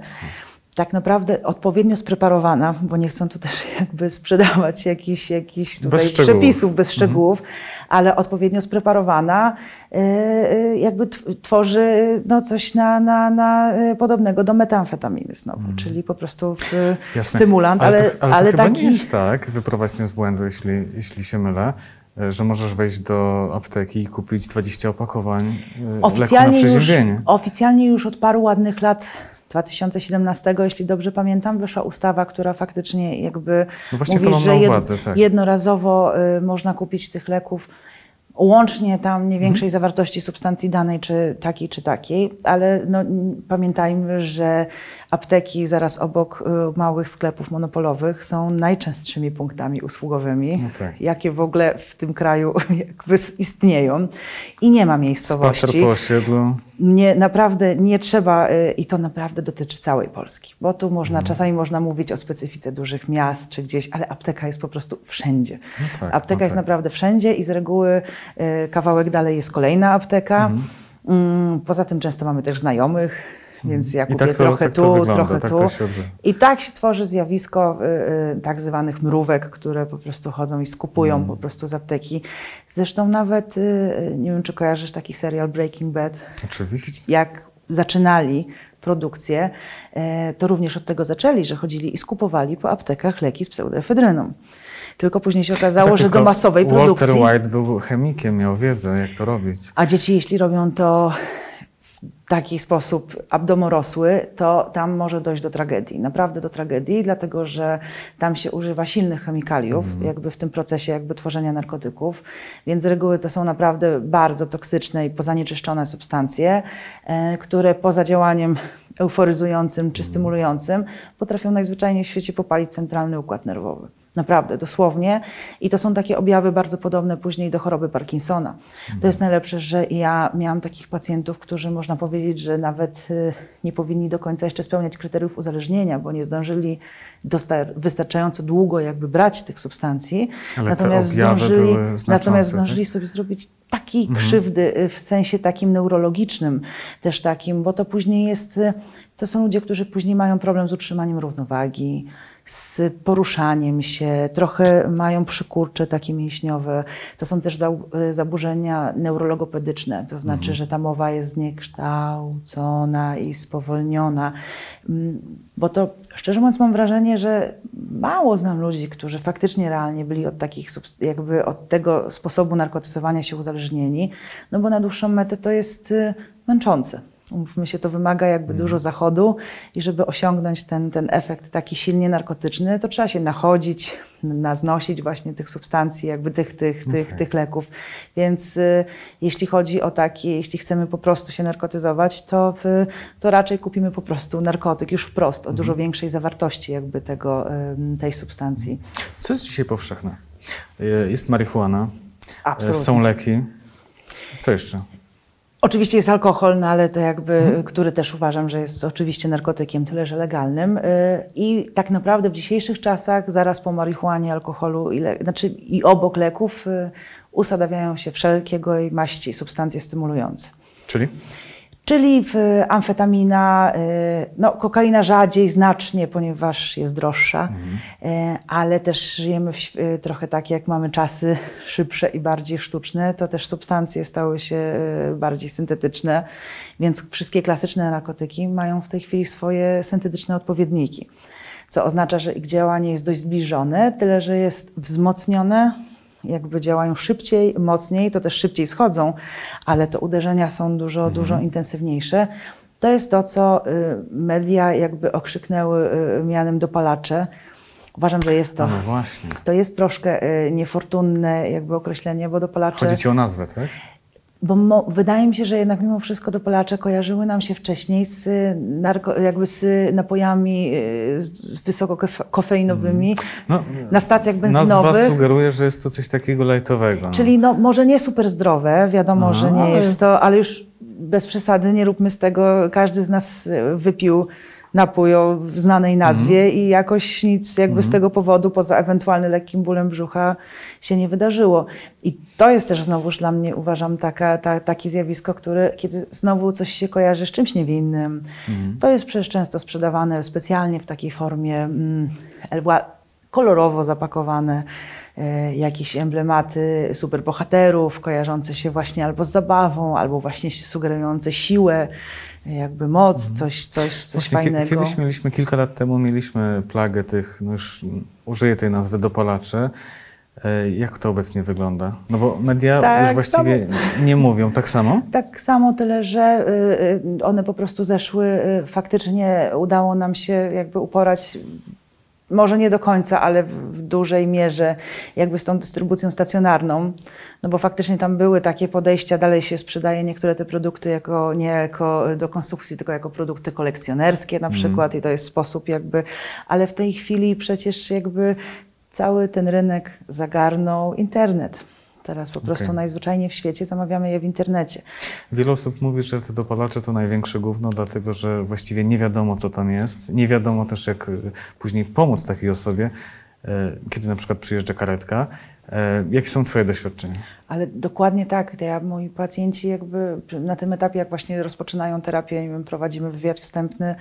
Tak naprawdę odpowiednio spreparowana, bo nie chcą tu też jakby sprzedawać jakichś, jakichś tutaj szczegółów. przepisów bez szczegółów, ale odpowiednio spreparowana y, y, jakby tw- tworzy no, coś na, na, na y, podobnego do metamfetaminy znowu, czyli po prostu w, Jasne. stymulant, ale, to, ale to ale chyba taki... nie jest tak, wyprowadź mnie z błędu, jeśli, jeśli się mylę, e, że możesz wejść do apteki i kupić 20 opakowań e, leku na Oficjalnie już, przeziębienie. oficjalnie już od paru ładnych lat 2017, jeśli dobrze pamiętam, wyszła ustawa, która faktycznie jakby No mówi, że jed- uwadze, tak. jednorazowo y, można kupić tych leków łącznie tam nie Mhm. większej zawartości substancji danej, czy takiej, czy takiej, ale no, pamiętajmy, że apteki zaraz obok y, małych sklepów monopolowych są najczęstszymi punktami usługowymi, No tak. jakie w ogóle w tym kraju jakby istnieją i nie ma miejscowości. Spacer po osiedlu. Nie, naprawdę nie trzeba, y, i to naprawdę dotyczy całej Polski, bo tu można, Mhm. czasami można mówić o specyfice dużych miast czy gdzieś, ale apteka jest po prostu wszędzie. No tak, apteka no jest tak. naprawdę wszędzie i z reguły y, kawałek dalej jest kolejna apteka. Mhm. Mm, Poza tym często mamy też znajomych, więc ja I kupię tak to- trochę tak tu, wygląda, trochę tak tu. I tak się tworzy zjawisko y, y, tak zwanych mrówek, które po prostu chodzą i skupują Mm. po prostu z apteki. Zresztą nawet, y, y, nie wiem czy kojarzysz taki serial Breaking Bad, Oczywiście. jak zaczynali produkcję, e, to również od tego zaczęli, że chodzili i skupowali po aptekach leki z pseudoefedryną. Tylko później się okazało, Tak, że do masowej Walter produkcji... White był chemikiem, miał wiedzę, jak to robić. A dzieci, jeśli robią to taki sposób abdomorosły, to tam może dojść do tragedii. Naprawdę do tragedii, dlatego że tam się używa silnych chemikaliów, jakby w tym procesie jakby tworzenia narkotyków, więc z reguły to są naprawdę bardzo toksyczne i pozanieczyszczone substancje, e, które poza działaniem euforyzującym czy stymulującym potrafią najzwyczajniej w świecie popalić centralny układ nerwowy. Naprawdę, dosłownie. I to są takie objawy bardzo podobne później do choroby Parkinsona. To jest najlepsze, że ja miałam takich pacjentów, którzy można powiedzieć, że nawet y, nie powinni do końca jeszcze spełniać kryteriów uzależnienia, bo nie zdążyli wystarczająco długo jakby brać tych substancji. Ale natomiast zdążyli, natomiast tak? zdążyli sobie zrobić takiej krzywdy y, w sensie takim neurologicznym, też takim, bo to później jest, y, to są ludzie, którzy później mają problem z utrzymaniem równowagi, z poruszaniem się, trochę mają przykurcze takie mięśniowe. To są też y, zaburzenia neurologopedyczne, to znaczy, że ta mowa jest zniekształcona i spowolniona. Mm, Bo to szczerze mówiąc mam wrażenie, że mało znam ludzi, którzy faktycznie realnie byli od takich, jakby od tego sposobu narkotyzowania się uzależnieni, no bo na dłuższą metę to jest y, męczące. Umówmy się, to wymaga jakby dużo zachodu i żeby osiągnąć ten, ten efekt taki silnie narkotyczny, to trzeba się nachodzić, naznosić właśnie tych substancji, jakby tych, tych, tych, tych leków. Więc y, jeśli chodzi o takie, jeśli chcemy po prostu się narkotyzować, to, w, to raczej kupimy po prostu narkotyk już wprost, o dużo większej zawartości jakby tego, ym, tej substancji. Co jest dzisiaj powszechne? Y, Jest marihuana, y, Absolutnie. są leki. Co jeszcze? Oczywiście jest alkohol, no ale to jakby, który też uważam, że jest oczywiście narkotykiem, tyle że legalnym. Y, I tak naprawdę w dzisiejszych czasach, zaraz po marihuanie, alkoholu, i le, znaczy i obok leków, y, usadawiają się wszelkiego maści substancje stymulujące. Czyli? Czyli w amfetamina, y, no kokaina rzadziej znacznie, ponieważ jest droższa, y, ale też żyjemy w, y, trochę tak, jak mamy czasy szybsze i bardziej sztuczne, to też substancje stały się y, bardziej syntetyczne, więc wszystkie klasyczne narkotyki mają w tej chwili swoje syntetyczne odpowiedniki. Co oznacza, że ich działanie jest dość zbliżone, tyle że jest wzmocnione, jakby działają szybciej, mocniej, to też szybciej schodzą, ale to uderzenia są dużo, dużo intensywniejsze. To jest to, co y, media jakby okrzyknęły y, mianem dopalacze. Uważam, że jest to, No właśnie. to jest troszkę y, niefortunne jakby określenie, bo dopalacze... Chodzi ci o nazwę, tak? Bo wydaje mi się, że jednak mimo wszystko dopalacze kojarzyły nam się wcześniej z, y, narko, jakby z napojami y, z, z wysoko kofe- kofeinowymi No, na stacjach nazwa benzynowych. sugeruje, że jest to coś takiego lajtowego. no. Czyli no, może nie super zdrowe, wiadomo, Aha, że nie ale- jest to, ale już bez przesady nie róbmy z tego, każdy z nas e, wypił napój o znanej nazwie Mhm. i jakoś nic jakby z tego powodu, poza ewentualnie lekkim bólem brzucha, się nie wydarzyło. I to jest też znowuż dla mnie, uważam, taka, ta, takie zjawisko, które kiedy znowu coś się kojarzy z czymś niewinnym, Mhm. to jest przecież często sprzedawane specjalnie w takiej formie mm, kolorowo zapakowane e, jakieś emblematy superbohaterów kojarzące się właśnie albo z zabawą, albo właśnie sugerujące siłę, jakby moc, coś, coś, coś Mhm. Właśnie, fajnego. Kiedyś mieliśmy, kilka lat temu mieliśmy plagę tych, no już użyję tej nazwy, dopalaczy. E, Jak to obecnie wygląda? No bo media Tak, już właściwie nie mówią tak samo. Tak samo tyle, że y, y, one po prostu zeszły, y, faktycznie udało nam się jakby uporać, może nie do końca, ale w, dużej mierze jakby z tą dystrybucją stacjonarną, no bo faktycznie tam były takie podejścia, dalej się sprzedaje niektóre te produkty jako, nie jako do konsumpcji, tylko jako produkty kolekcjonerskie na przykład i to jest sposób jakby, ale w tej chwili przecież jakby cały ten rynek zagarnął internet. Teraz po prostu Okej. najzwyczajniej w świecie zamawiamy je w internecie. Wiele osób mówi, że te dopalacze to największe gówno, dlatego że właściwie nie wiadomo, co tam jest. Nie wiadomo też, jak y, później pomóc takiej osobie, y, kiedy na przykład przyjeżdża karetka. Y, Jakie są Twoje doświadczenia? Ale dokładnie tak. Ja, moi pacjenci jakby na tym etapie, jak właśnie rozpoczynają terapię, wiem, prowadzimy wywiad wstępny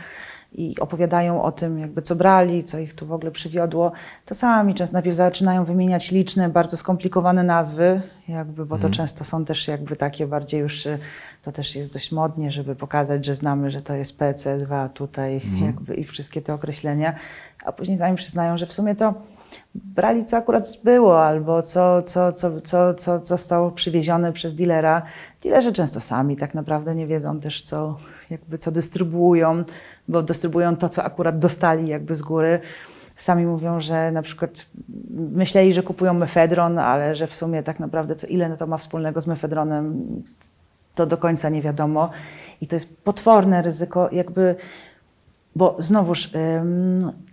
i opowiadają o tym, jakby co brali, co ich tu w ogóle przywiodło, to sami często najpierw zaczynają wymieniać liczne, bardzo skomplikowane nazwy, jakby, bo to często są też jakby takie bardziej już, y, to też jest dość modnie, żeby pokazać, że znamy, że to jest PC2 tutaj jakby i wszystkie te określenia, a później sami przyznają, że w sumie to brali co akurat było, albo co, co, co, co, co zostało przywiezione przez dealera. Dealerzy często sami tak naprawdę nie wiedzą też, co, jakby co dystrybuują, bo dystrybuują to, co akurat dostali jakby z góry. Sami mówią, że na przykład myśleli, że kupują mefedron, ale że w sumie tak naprawdę co ile to ma wspólnego z mefedronem, to do końca nie wiadomo. I to jest potworne ryzyko, jakby bo znowuż,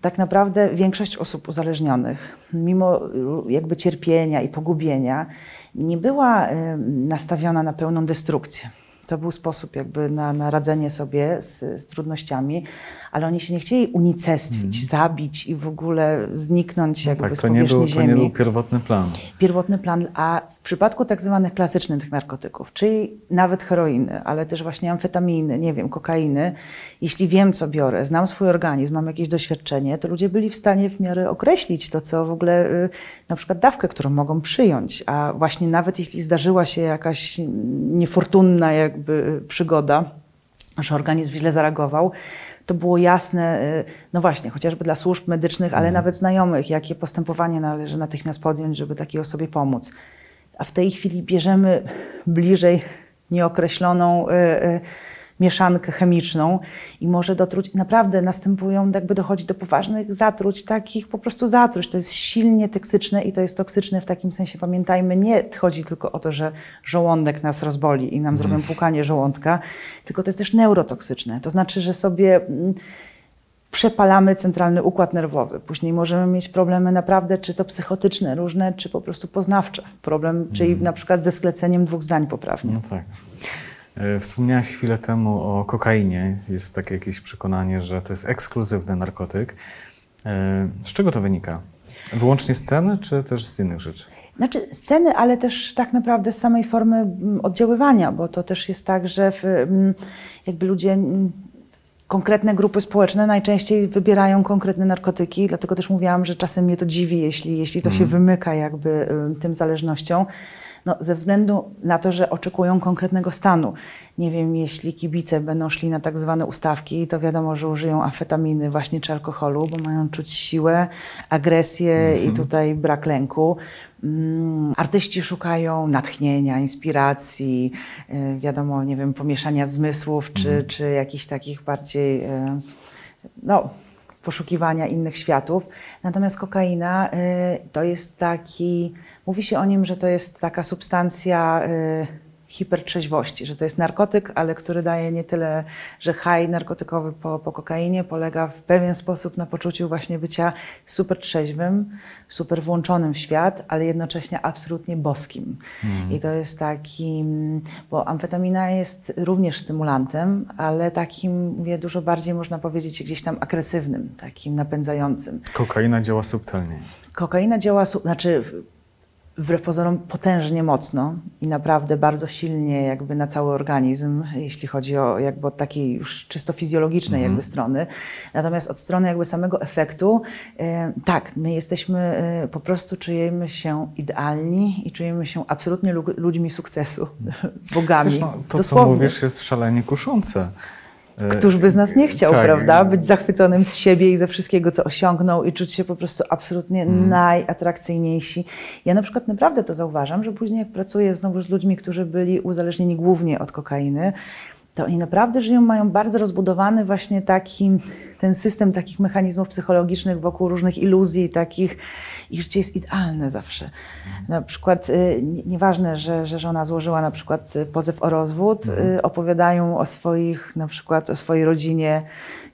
tak naprawdę większość osób uzależnionych, mimo jakby cierpienia i pogubienia, nie była nastawiona na pełną destrukcję. To był sposób jakby na, na radzenie sobie z, z trudnościami, ale oni się nie chcieli unicestwić, zabić i w ogóle zniknąć jakby tak, z to nie, powierzchni był, to ziemi nie był pierwotny plan. pierwotny plan, a w przypadku tak zwanych klasycznych narkotyków, czyli nawet heroiny, ale też właśnie amfetaminy, nie wiem, kokainy, jeśli wiem, co biorę, znam swój organizm, mam jakieś doświadczenie, to ludzie byli w stanie w miarę określić to, co w ogóle, y, na przykład dawkę, którą mogą przyjąć, a właśnie nawet jeśli zdarzyła się jakaś niefortunna jakby przygoda, że organizm źle zareagował, to było jasne, y, no właśnie, chociażby dla służb medycznych, ale nawet znajomych, jakie postępowanie należy natychmiast podjąć, żeby takiej osobie pomóc. A w tej chwili bierzemy bliżej nieokreśloną y, y, mieszankę chemiczną i może dotruć, naprawdę następują, jakby dochodzi do poważnych zatruć, takich po prostu zatruć. To jest silnie toksyczne i to jest toksyczne w takim sensie, pamiętajmy, nie chodzi tylko o to, że żołądek nas rozboli i nam zrobią płukanie żołądka, tylko to jest też neurotoksyczne. To znaczy, że sobie mm, przepalamy centralny układ nerwowy. Później możemy mieć problemy naprawdę, czy to psychotyczne różne, czy po prostu poznawcze. Problem, czyli na przykład ze skleceniem dwóch zdań poprawnie. No tak. E, Wspomniałaś chwilę temu o kokainie. Jest takie jakieś przekonanie, że to jest ekskluzywny narkotyk. E, Z czego to wynika? Wyłącznie z ceny, czy też z innych rzeczy? Znaczy sceny, ale też tak naprawdę z samej formy mm, oddziaływania, bo to też jest tak, że mm, jakby ludzie, mm, konkretne grupy społeczne najczęściej wybierają konkretne narkotyki, dlatego też mówiłam, że czasem mnie to dziwi, jeśli, jeśli to się wymyka jakby ym, tym zależnością. No, ze względu na to, że oczekują konkretnego stanu. Nie wiem, jeśli kibice będą szli na tak zwane ustawki, to wiadomo, że użyją amfetaminy właśnie czy alkoholu, bo mają czuć siłę, agresję i tutaj brak lęku. Mm, Artyści szukają natchnienia, inspiracji, y, wiadomo, nie wiem, pomieszania zmysłów, czy, czy jakichś takich bardziej, y, no, poszukiwania innych światów. Natomiast kokaina y, to jest taki, mówi się o nim, że to jest taka substancja y, hipertrzeźwości, że to jest narkotyk, ale który daje nie tyle, że high narkotykowy po, po kokainie polega w pewien sposób na poczuciu właśnie bycia super trzeźwym, super włączonym w świat, ale jednocześnie absolutnie boskim. I to jest taki, bo amfetamina jest również stymulantem, ale takim, mówię, dużo bardziej można powiedzieć gdzieś tam agresywnym, takim napędzającym. Kokaina działa subtelnie. Kokaina działa, znaczy wbrew pozorom potężnie mocno i naprawdę bardzo silnie jakby na cały organizm, jeśli chodzi o jakby od takiej już czysto fizjologicznej jakby strony. Natomiast od strony jakby samego efektu, e, tak, my jesteśmy, e, po prostu czujemy się idealni i czujemy się absolutnie lu- ludźmi sukcesu, bogami. Wiesz, no, to, co Dosłownie. mówisz, jest szalenie kuszące. E, Któż by z nas nie chciał, tak. prawda? Być zachwyconym z siebie i ze wszystkiego, co osiągnął i czuć się po prostu absolutnie Mhm. najatrakcyjniejsi. Ja na przykład naprawdę to zauważam, że później jak pracuję znowu z ludźmi, którzy byli uzależnieni głównie od kokainy, to oni naprawdę żyją, mają bardzo rozbudowany właśnie taki, ten system takich mechanizmów psychologicznych wokół różnych iluzji, takich, ich życie jest idealne zawsze. Na przykład, y, nie- nieważne, że, że żona złożyła na przykład y, pozew o rozwód, y, opowiadają o swoich, na przykład o swojej rodzinie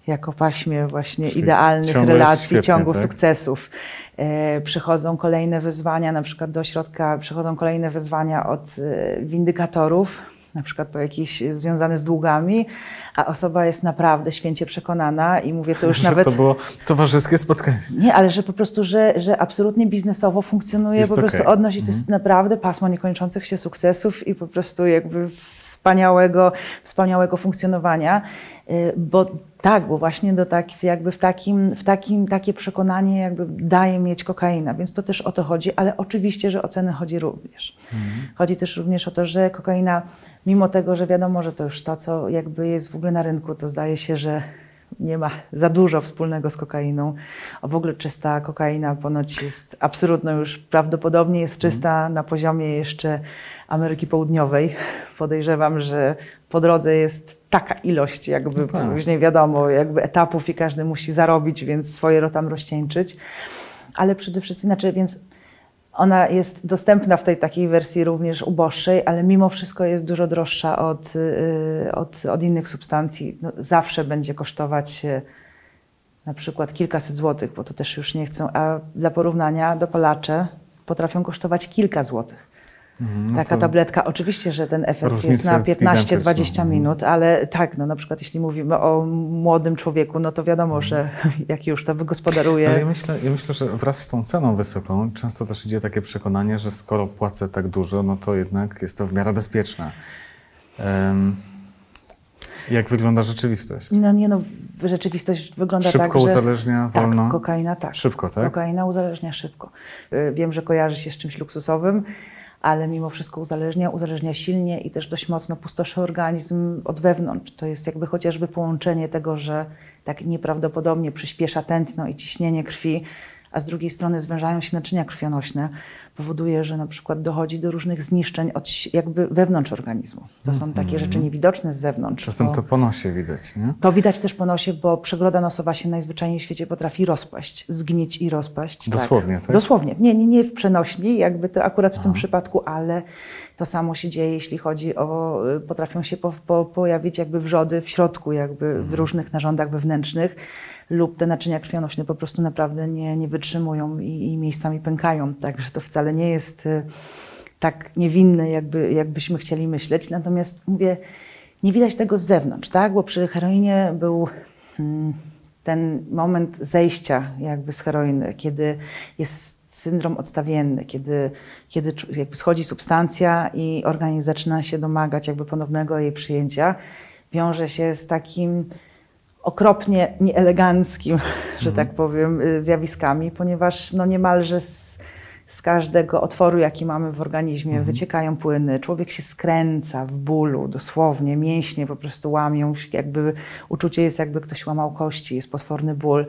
jako paśmie właśnie Czyli idealnych relacji, świetnie, ciągu tak? sukcesów. E, przychodzą kolejne wyzwania, na przykład do ośrodka przychodzą kolejne wyzwania od windykatorów, na przykład po jakieś e, związane z długami, a osoba jest naprawdę święcie przekonana i mówię to już Że nawet... to było towarzyskie spotkanie. Nie, ale że po prostu, że, że absolutnie biznesowo funkcjonuje, Jest po prostu okej. Mhm. odnosi. To jest naprawdę pasmo niekończących się sukcesów i po prostu jakby wspaniałego, wspaniałego funkcjonowania. Y, Bo tak, bo właśnie do tak, jakby w takim, w takim takie przekonanie jakby daje mieć kokaina, więc to też o to chodzi, ale oczywiście, że o cenę chodzi również. Chodzi też również o to, że kokaina, mimo tego, że wiadomo, że to już to, co jakby jest w ogóle na rynku, to zdaje się, że nie ma za dużo wspólnego z kokainą. A w ogóle czysta kokaina ponoć jest absolutno już prawdopodobnie jest czysta na poziomie jeszcze Ameryki Południowej. Podejrzewam, że po drodze jest taka ilość jakby No tak. później wiadomo, jakby etapów i każdy musi zarobić, więc swoje tam rozcieńczyć. Ale przede wszystkim, znaczy, więc ona jest dostępna w tej takiej wersji również uboższej, ale mimo wszystko jest dużo droższa od, y, od, od innych substancji. No, zawsze będzie kosztować y, na przykład kilkaset złotych, bo to też już nie chcą, a dla porównania dopalacze potrafią kosztować kilka złotych. Mhm, no Taka tabletka, oczywiście, że ten efekt jest na jest 15-20 gigantyczna. minut, ale tak, no na przykład jeśli mówimy o młodym człowieku, no to wiadomo, że jak już to wygospodaruje. Ale ja myślę, ja myślę, że wraz z tą ceną wysoką często też idzie takie przekonanie, że skoro płacę tak dużo, no to jednak jest to w miarę bezpieczne. Em, jak wygląda rzeczywistość? No nie no, rzeczywistość wygląda Szybko tak, że... uzależnia, wolno? Tak, kokaina tak. Szybko, tak? Kokaina uzależnia szybko. Y, Wiem, że kojarzy się z czymś luksusowym, ale mimo wszystko uzależnia, uzależnia silnie i też dość mocno pustoszy organizm od wewnątrz. To jest jakby chociażby połączenie tego, że tak nieprawdopodobnie przyspiesza tętno i ciśnienie krwi, a z drugiej strony zwężają się naczynia krwionośne, powoduje, że na przykład dochodzi do różnych zniszczeń od, jakby wewnątrz organizmu. To są takie rzeczy niewidoczne z zewnątrz. Czasem bo- to po nosie widać, nie? to widać też po nosie, bo przegroda nosowa się najzwyczajniej w świecie potrafi rozpaść, zgnić i rozpaść. Dosłownie, tak? Dosłownie. Nie, nie, nie w przenośni, jakby to akurat w tym przypadku, ale to samo się dzieje, jeśli chodzi o, potrafią się po, po, pojawić jakby wrzody w środku, jakby Mhm. w różnych narządach wewnętrznych lub te naczynia krwionośne po prostu naprawdę nie, nie wytrzymują i, i miejscami pękają. Także to wcale nie jest y, tak niewinne, jakby, jakbyśmy chcieli myśleć. Natomiast mówię, nie widać tego z zewnątrz, tak? Bo przy heroinie był mm, ten moment zejścia jakby z heroiny, kiedy jest syndrom odstawienny, kiedy, kiedy jakby schodzi substancja i organizm zaczyna się domagać jakby ponownego jej przyjęcia, wiąże się z takim okropnie nieeleganckim, że tak powiem, y, zjawiskami, ponieważ no niemalże z, z każdego otworu, jaki mamy w organizmie, wyciekają płyny. Człowiek się skręca w bólu, dosłownie, mięśnie po prostu łamią, jakby uczucie jest, jakby ktoś łamał kości, jest potworny ból.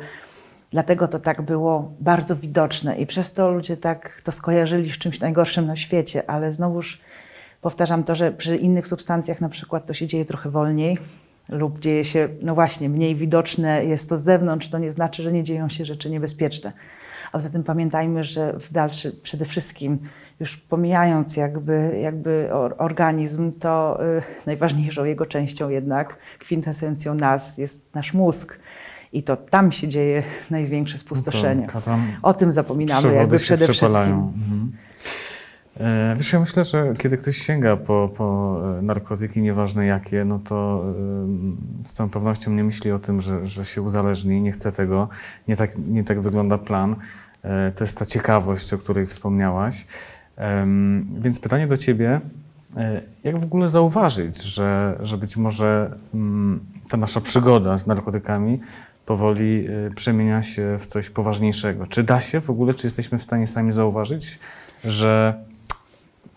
Dlatego to tak było bardzo widoczne i przez to ludzie tak to skojarzyli z czymś najgorszym na świecie, ale znowuż powtarzam to, że przy innych substancjach na przykład to się dzieje trochę wolniej lub dzieje się, no właśnie, mniej widoczne jest to z zewnątrz, to nie znaczy, że nie dzieją się rzeczy niebezpieczne. A poza tym pamiętajmy, że w dalszy, przede wszystkim, już pomijając jakby, jakby or- organizm, to y, najważniejszą jego częścią jednak, kwintesencją nas jest nasz mózg. I to tam się dzieje największe spustoszenie. No To, O tym zapominamy jakby przede wszystkim. Mhm. E, Wiesz, ja myślę, że kiedy ktoś sięga po, po e, narkotyki, nieważne jakie, no to ym, z całą pewnością nie myśli o tym, że, że się uzależni, nie chce tego, nie tak, nie tak wygląda plan. E, To jest ta ciekawość, o której wspomniałaś. Więc pytanie do Ciebie, e, jak w ogóle zauważyć, że, że być może mm, ta nasza przygoda z narkotykami powoli przemienia się w coś poważniejszego. Czy da się w ogóle, czy jesteśmy w stanie sami zauważyć, że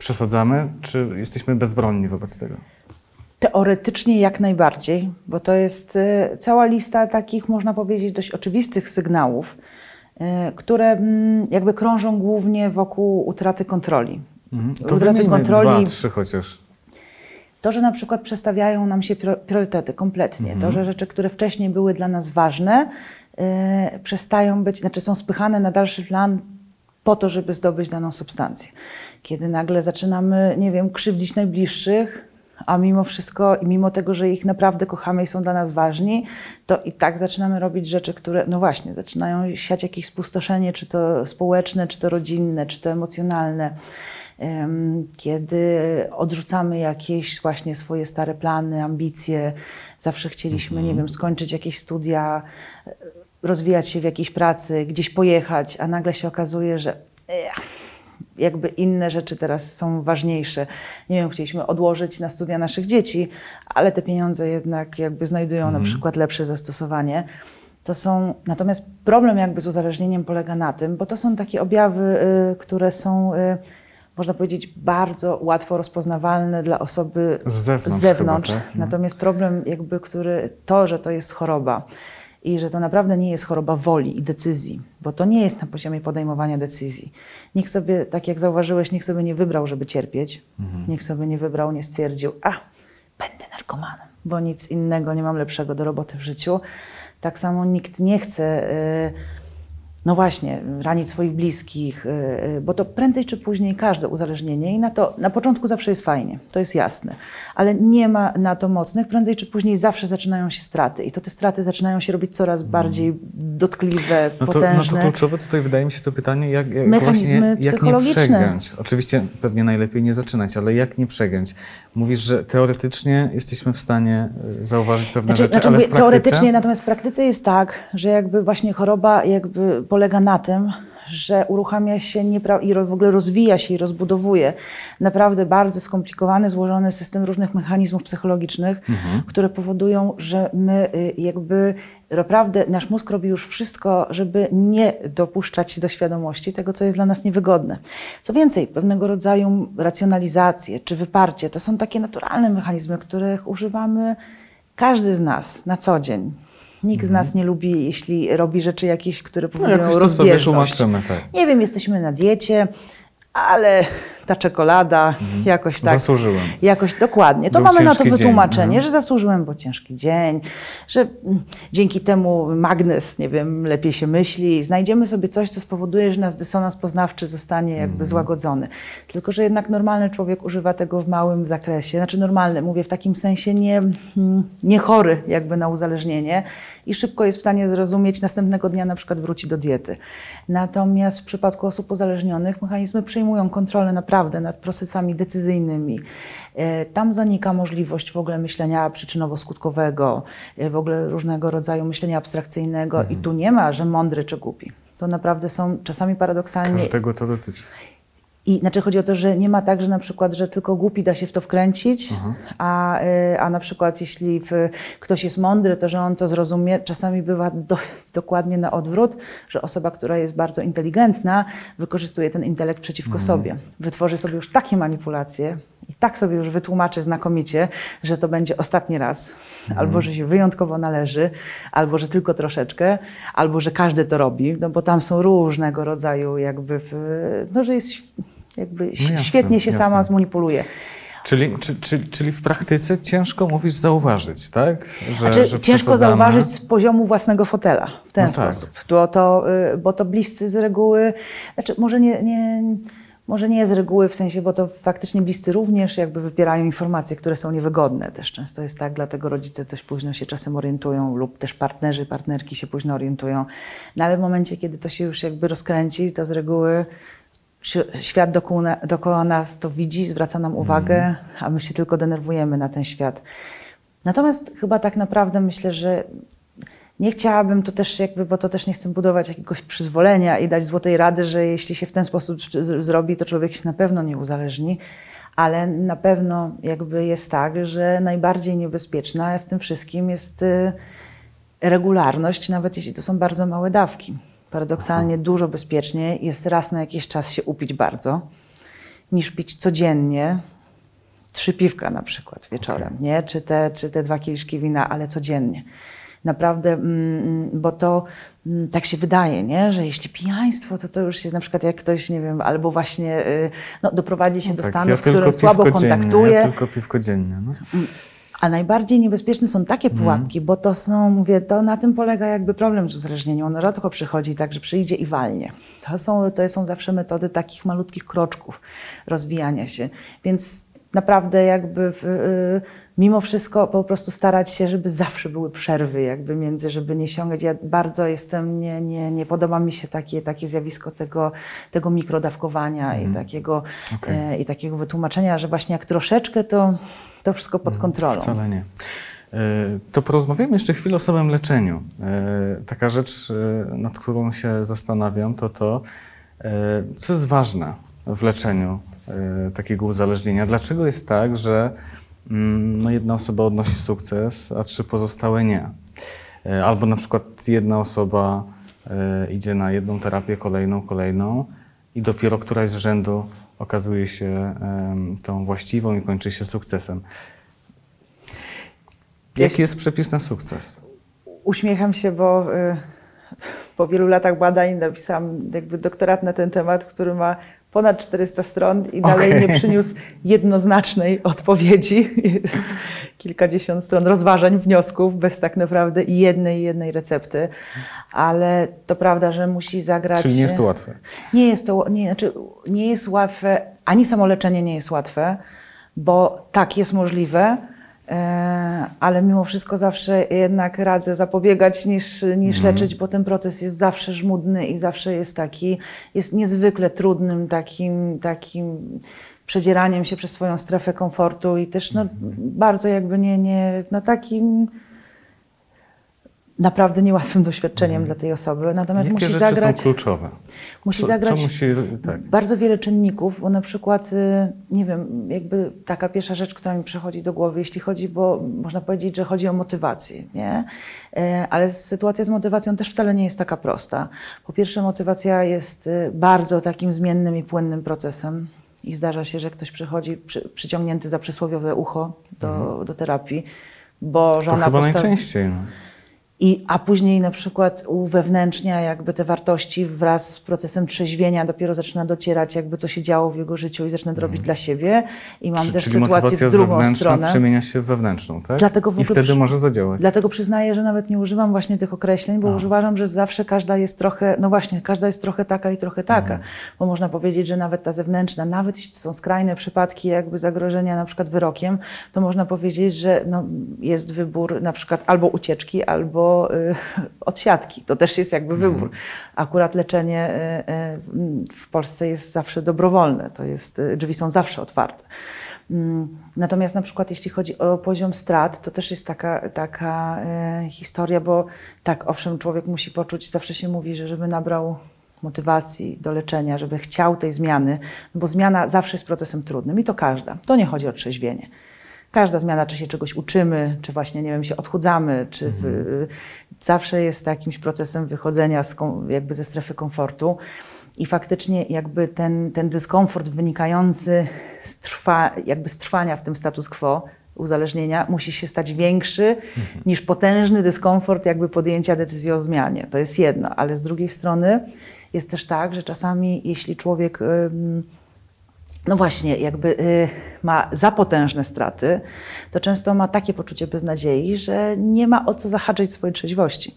przesadzamy, czy jesteśmy bezbronni wobec tego? Teoretycznie jak najbardziej, bo to jest y, cała lista takich, można powiedzieć, dość oczywistych sygnałów, y, które mm, jakby krążą głównie wokół utraty kontroli. Mhm. To Utraty kontroli. dwa, trzy chociaż. To, że na przykład przestawiają nam się priorytety kompletnie, to, że rzeczy, które wcześniej były dla nas ważne, yy, przestają być, znaczy są spychane na dalszy plan po to, żeby zdobyć daną substancję. Kiedy nagle zaczynamy, nie wiem, krzywdzić najbliższych, a mimo wszystko i mimo tego, że ich naprawdę kochamy i są dla nas ważni, to i tak zaczynamy robić rzeczy, które, no właśnie, zaczynają siać jakieś spustoszenie, czy to społeczne, czy to rodzinne, czy to emocjonalne. Kiedy odrzucamy jakieś właśnie swoje stare plany, ambicje, zawsze chcieliśmy, nie mhm. wiem, skończyć jakieś studia, rozwijać się w jakiejś pracy, gdzieś pojechać, a nagle się okazuje, że jakby inne rzeczy teraz są ważniejsze. Nie wiem, chcieliśmy odłożyć na studia naszych dzieci, ale te pieniądze jednak jakby znajdują mm. na mhm. przykład lepsze zastosowanie. To są, natomiast problem jakby z uzależnieniem polega na tym, bo to są takie objawy, y, które są, y, można powiedzieć, bardzo łatwo rozpoznawalne dla osoby z zewnątrz. Z zewnątrz. Chyba, tak? Natomiast problem jakby, który, to, że to jest choroba, i że to naprawdę nie jest choroba woli i decyzji, bo to nie jest na poziomie podejmowania decyzji. Niech sobie, tak jak zauważyłeś, niech sobie nie wybrał, żeby cierpieć, mhm. niech sobie nie wybrał, nie stwierdził, a będę narkomanem, bo nic innego nie mam lepszego do roboty w życiu. Tak samo nikt nie chce. Yy, no właśnie, ranić swoich bliskich, y, y, bo to prędzej czy później każde uzależnienie i na to na początku zawsze jest fajnie, to jest jasne, ale nie ma na to mocnych, prędzej czy później zawsze zaczynają się straty i to te straty zaczynają się robić coraz mm. bardziej dotkliwe, no to, potężne. No to kluczowe tutaj wydaje mi się to pytanie, jak, jak Mechanizmy właśnie, jak nie przegiąć. Oczywiście pewnie najlepiej nie zaczynać, ale jak nie przegiąć? Mówisz, że teoretycznie jesteśmy w stanie y, zauważyć pewne znaczy, rzeczy, znaczy, ale w praktyce... Teoretycznie, natomiast w praktyce jest tak, że jakby właśnie choroba jakby polega na tym, że uruchamia się i w ogóle rozwija się i rozbudowuje naprawdę bardzo skomplikowany, złożony system różnych mechanizmów psychologicznych, mhm. które powodują, że my y, jakby naprawdę nasz mózg robi już wszystko, żeby nie dopuszczać do świadomości tego, co jest dla nas niewygodne. Co więcej, pewnego rodzaju racjonalizacje czy wyparcie to są takie naturalne mechanizmy, których używamy każdy z nas na co dzień. Nikt z nas mhm. nie lubi, jeśli robi rzeczy jakieś, które no, powodują no, rozbieżność. Tak. Nie wiem, jesteśmy na diecie, ale ta czekolada mhm. jakoś tak. Zasłużyłem. Jakoś dokładnie. To Był mamy na to wytłumaczenie, mhm. że zasłużyłem, bo ciężki dzień, że mm, dzięki temu magnes, nie wiem, lepiej się myśli. Znajdziemy sobie coś, co spowoduje, że nasz dysonans poznawczy zostanie jakby mhm. złagodzony. Tylko, że jednak normalny człowiek używa tego w małym zakresie. Znaczy normalny, mówię w takim sensie nie, mm, nie chory jakby na uzależnienie i szybko jest w stanie zrozumieć, następnego dnia na przykład wróci do diety. Natomiast w przypadku osób uzależnionych mechanizmy przejmują kontrolę naprawdę nad procesami decyzyjnymi. E, tam zanika możliwość w ogóle myślenia przyczynowo-skutkowego, e, w ogóle różnego rodzaju myślenia abstrakcyjnego mhm. i tu nie ma, że mądry czy głupi. To naprawdę są czasami paradoksalnie... Każdego to dotyczy. I znaczy chodzi o to, że nie ma tak, że na przykład, że tylko głupi da się w to wkręcić, mhm. a, y, a na przykład jeśli w, ktoś jest mądry, to że on to zrozumie. Czasami bywa do, dokładnie na odwrót, że osoba, która jest bardzo inteligentna, wykorzystuje ten intelekt przeciwko mhm. sobie. Wytworzy sobie już takie manipulacje i tak sobie już wytłumaczy znakomicie, że to będzie ostatni raz, mhm. albo że się wyjątkowo należy, albo że tylko troszeczkę, albo że każdy to robi, no bo tam są różnego rodzaju jakby, no że jest jakby no jasne, świetnie się jasne. sama zmanipuluje. Czyli, czy, czy, czyli w praktyce ciężko mówisz zauważyć, tak? Że, znaczy, że ciężko zauważyć z poziomu własnego fotela w ten no tak. sposób. Tak. Bo, to, y, bo to bliscy z reguły, znaczy może nie, nie, może nie z reguły w sensie, bo to faktycznie bliscy również jakby wypierają informacje, które są niewygodne też często jest tak, dlatego rodzice dość późno się czasem orientują lub też partnerzy, partnerki się późno orientują. No ale w momencie, kiedy to się już jakby rozkręci, to z reguły świat dookoła, dookoła nas to widzi, zwraca nam uwagę, mm. a my się tylko denerwujemy na ten świat. Natomiast chyba tak naprawdę myślę, że nie chciałabym to też jakby, bo to też nie chcę budować jakiegoś przyzwolenia i dać złotej rady, że jeśli się w ten sposób zrobi, to człowiek się na pewno nie uzależni, ale na pewno jakby jest tak, że najbardziej niebezpieczna w tym wszystkim jest y, regularność, nawet jeśli to są bardzo małe dawki. Paradoksalnie dużo bezpieczniej jest raz na jakiś czas się upić bardzo, niż pić codziennie trzy piwka na przykład wieczorem, okay. nie? Czy te, czy te dwa kieliszki wina, ale codziennie. Naprawdę, mm, bo to mm, tak się wydaje, nie? że jeśli pijaństwo, to to już jest na przykład jak ktoś, nie wiem, albo właśnie y, no, doprowadzi się No do tak, stanu, ja w którym słabo kontaktuje. Ja tylko piwko dziennie. No. A najbardziej niebezpieczne są takie Mhm. pułapki, bo to są, mówię, to na tym polega jakby problem z uzależnieniem. Ono rzadko przychodzi tak, że przyjdzie i walnie. To są, to są zawsze metody takich malutkich kroczków rozwijania się. Więc naprawdę jakby w, y, mimo wszystko po prostu starać się, żeby zawsze były przerwy jakby między, żeby nie sięgać. Ja bardzo jestem, nie, nie, nie podoba mi się takie, takie zjawisko tego, tego mikrodawkowania i, takiego, Okej. e, i takiego wytłumaczenia, że właśnie jak troszeczkę to, to wszystko pod kontrolą. Wcale nie. E, To porozmawiamy jeszcze chwilę o samym leczeniu. E, Taka rzecz, e, nad którą się zastanawiam, to to, co jest ważne w leczeniu takiego uzależnienia. Dlaczego jest tak, że mm, no jedna osoba odnosi sukces, a trzy pozostałe nie? Albo na przykład jedna osoba idzie na jedną terapię, kolejną, kolejną i dopiero któraś z rzędu okazuje się tą właściwą i kończy się sukcesem. Jaki jest przepis na sukces? Uśmiecham się, bo y, po wielu latach badań napisałam jakby doktorat na ten temat, który ma ponad 400 stron i dalej Okej. nie przyniósł jednoznacznej odpowiedzi. Jest kilkadziesiąt stron rozważań, wniosków, bez tak naprawdę jednej, jednej recepty. Ale to prawda, że musi zagrać... Czyli nie jest to łatwe. Nie jest to, nie, znaczy nie jest łatwe, ani samoleczenie nie jest łatwe, bo tak jest możliwe, ale mimo wszystko zawsze jednak radzę zapobiegać niż, niż leczyć, bo ten proces jest zawsze żmudny i zawsze jest taki, jest niezwykle trudnym takim, takim przedzieraniem się przez swoją strefę komfortu i też no, bardzo jakby nie, nie no takim naprawdę niełatwym doświadczeniem dla tej osoby. Natomiast Jakie musi rzeczy zagrać... są kluczowe? Musi co, zagrać Co musi, tak. bardzo wiele czynników, bo na przykład, y, nie wiem, jakby taka pierwsza rzecz, która mi przychodzi do głowy, jeśli chodzi, bo można powiedzieć, że chodzi o motywację, nie? E, Ale sytuacja z motywacją też wcale nie jest taka prosta. Po pierwsze, motywacja jest y, bardzo takim zmiennym i płynnym procesem. I zdarza się, że ktoś przychodzi przy, przyciągnięty za przysłowiowe ucho do, do terapii, bo Mhm. To żona chyba najczęściej. No. I, a później na przykład uwewnętrznia jakby te wartości wraz z procesem trzeźwienia, dopiero zaczyna docierać jakby co się działo w jego życiu i zaczyna to robić dla siebie. I mam Czyli- też Czyli sytuację w drugą zewnętrzna stronę. przemienia się wewnętrzną, tak? Dlatego w I wtedy przy- może zadziałać. Dlatego przyznaję, że nawet nie używam właśnie tych określeń, bo uważam, że zawsze każda jest trochę, no właśnie, każda jest trochę taka i trochę taka. Bo można powiedzieć, że nawet ta zewnętrzna, nawet jeśli to są skrajne przypadki jakby zagrożenia na przykład wyrokiem, to można powiedzieć, że no, jest wybór na przykład albo ucieczki, albo y, odsiadki. To też jest jakby wybór. Akurat leczenie y, y, w Polsce jest zawsze dobrowolne. To jest, drzwi są zawsze otwarte. Mm, Natomiast na przykład jeśli chodzi o poziom strat, to też jest taka, taka historia, bo tak, owszem, człowiek musi poczuć, zawsze się mówi, że żeby nabrał motywacji do leczenia, żeby chciał tej zmiany, no bo zmiana zawsze jest procesem trudnym i to każda. To nie chodzi o trzeźwienie. Każda zmiana, czy się czegoś uczymy, czy właśnie, nie wiem, się odchudzamy, czy w, zawsze jest jakimś procesem wychodzenia z, jakby ze strefy komfortu. I faktycznie jakby ten, ten dyskomfort wynikający z, trwa, jakby z trwania w tym status quo uzależnienia musi się stać większy niż potężny dyskomfort jakby podjęcia decyzji o zmianie. To jest jedno, ale z drugiej strony jest też tak, że czasami jeśli człowiek ym, no właśnie, jakby y, ma za potężne straty, to często ma takie poczucie beznadziei, że nie ma o co zahaczyć swojej trzeźwości.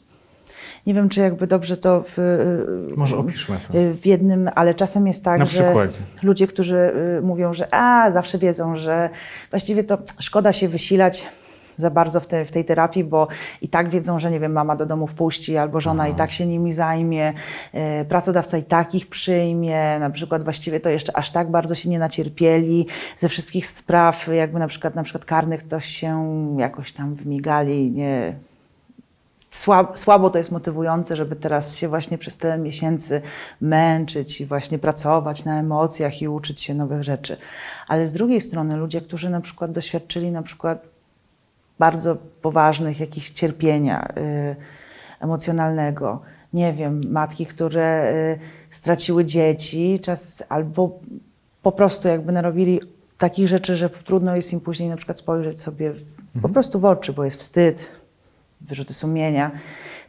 Nie wiem, czy jakby dobrze to w, y, Może opiszmy to. y, w jednym, ale czasem jest tak, Na że przykładzie. ludzie, którzy mówią, że a, zawsze wiedzą, że właściwie to szkoda się wysilać za bardzo w, te, w tej terapii, bo i tak wiedzą, że nie wiem, mama do domu wpuści, albo żona i tak się nimi zajmie, y, pracodawca i tak ich przyjmie, na przykład właściwie to jeszcze aż tak bardzo się nie nacierpieli ze wszystkich spraw, jakby na przykład, na przykład karnych to się jakoś tam wymigali, nie, Słabo, słabo to jest motywujące, żeby teraz się właśnie przez tyle miesięcy męczyć i właśnie pracować na emocjach i uczyć się nowych rzeczy. Ale z drugiej strony ludzie, którzy na przykład doświadczyli na przykład bardzo poważnych jakichś cierpienia y, emocjonalnego, nie wiem, matki, które y, straciły dzieci, czas albo po prostu jakby narobili takich rzeczy, że trudno jest im później na przykład spojrzeć sobie w, po prostu w oczy, bo jest wstyd, wyrzuty sumienia.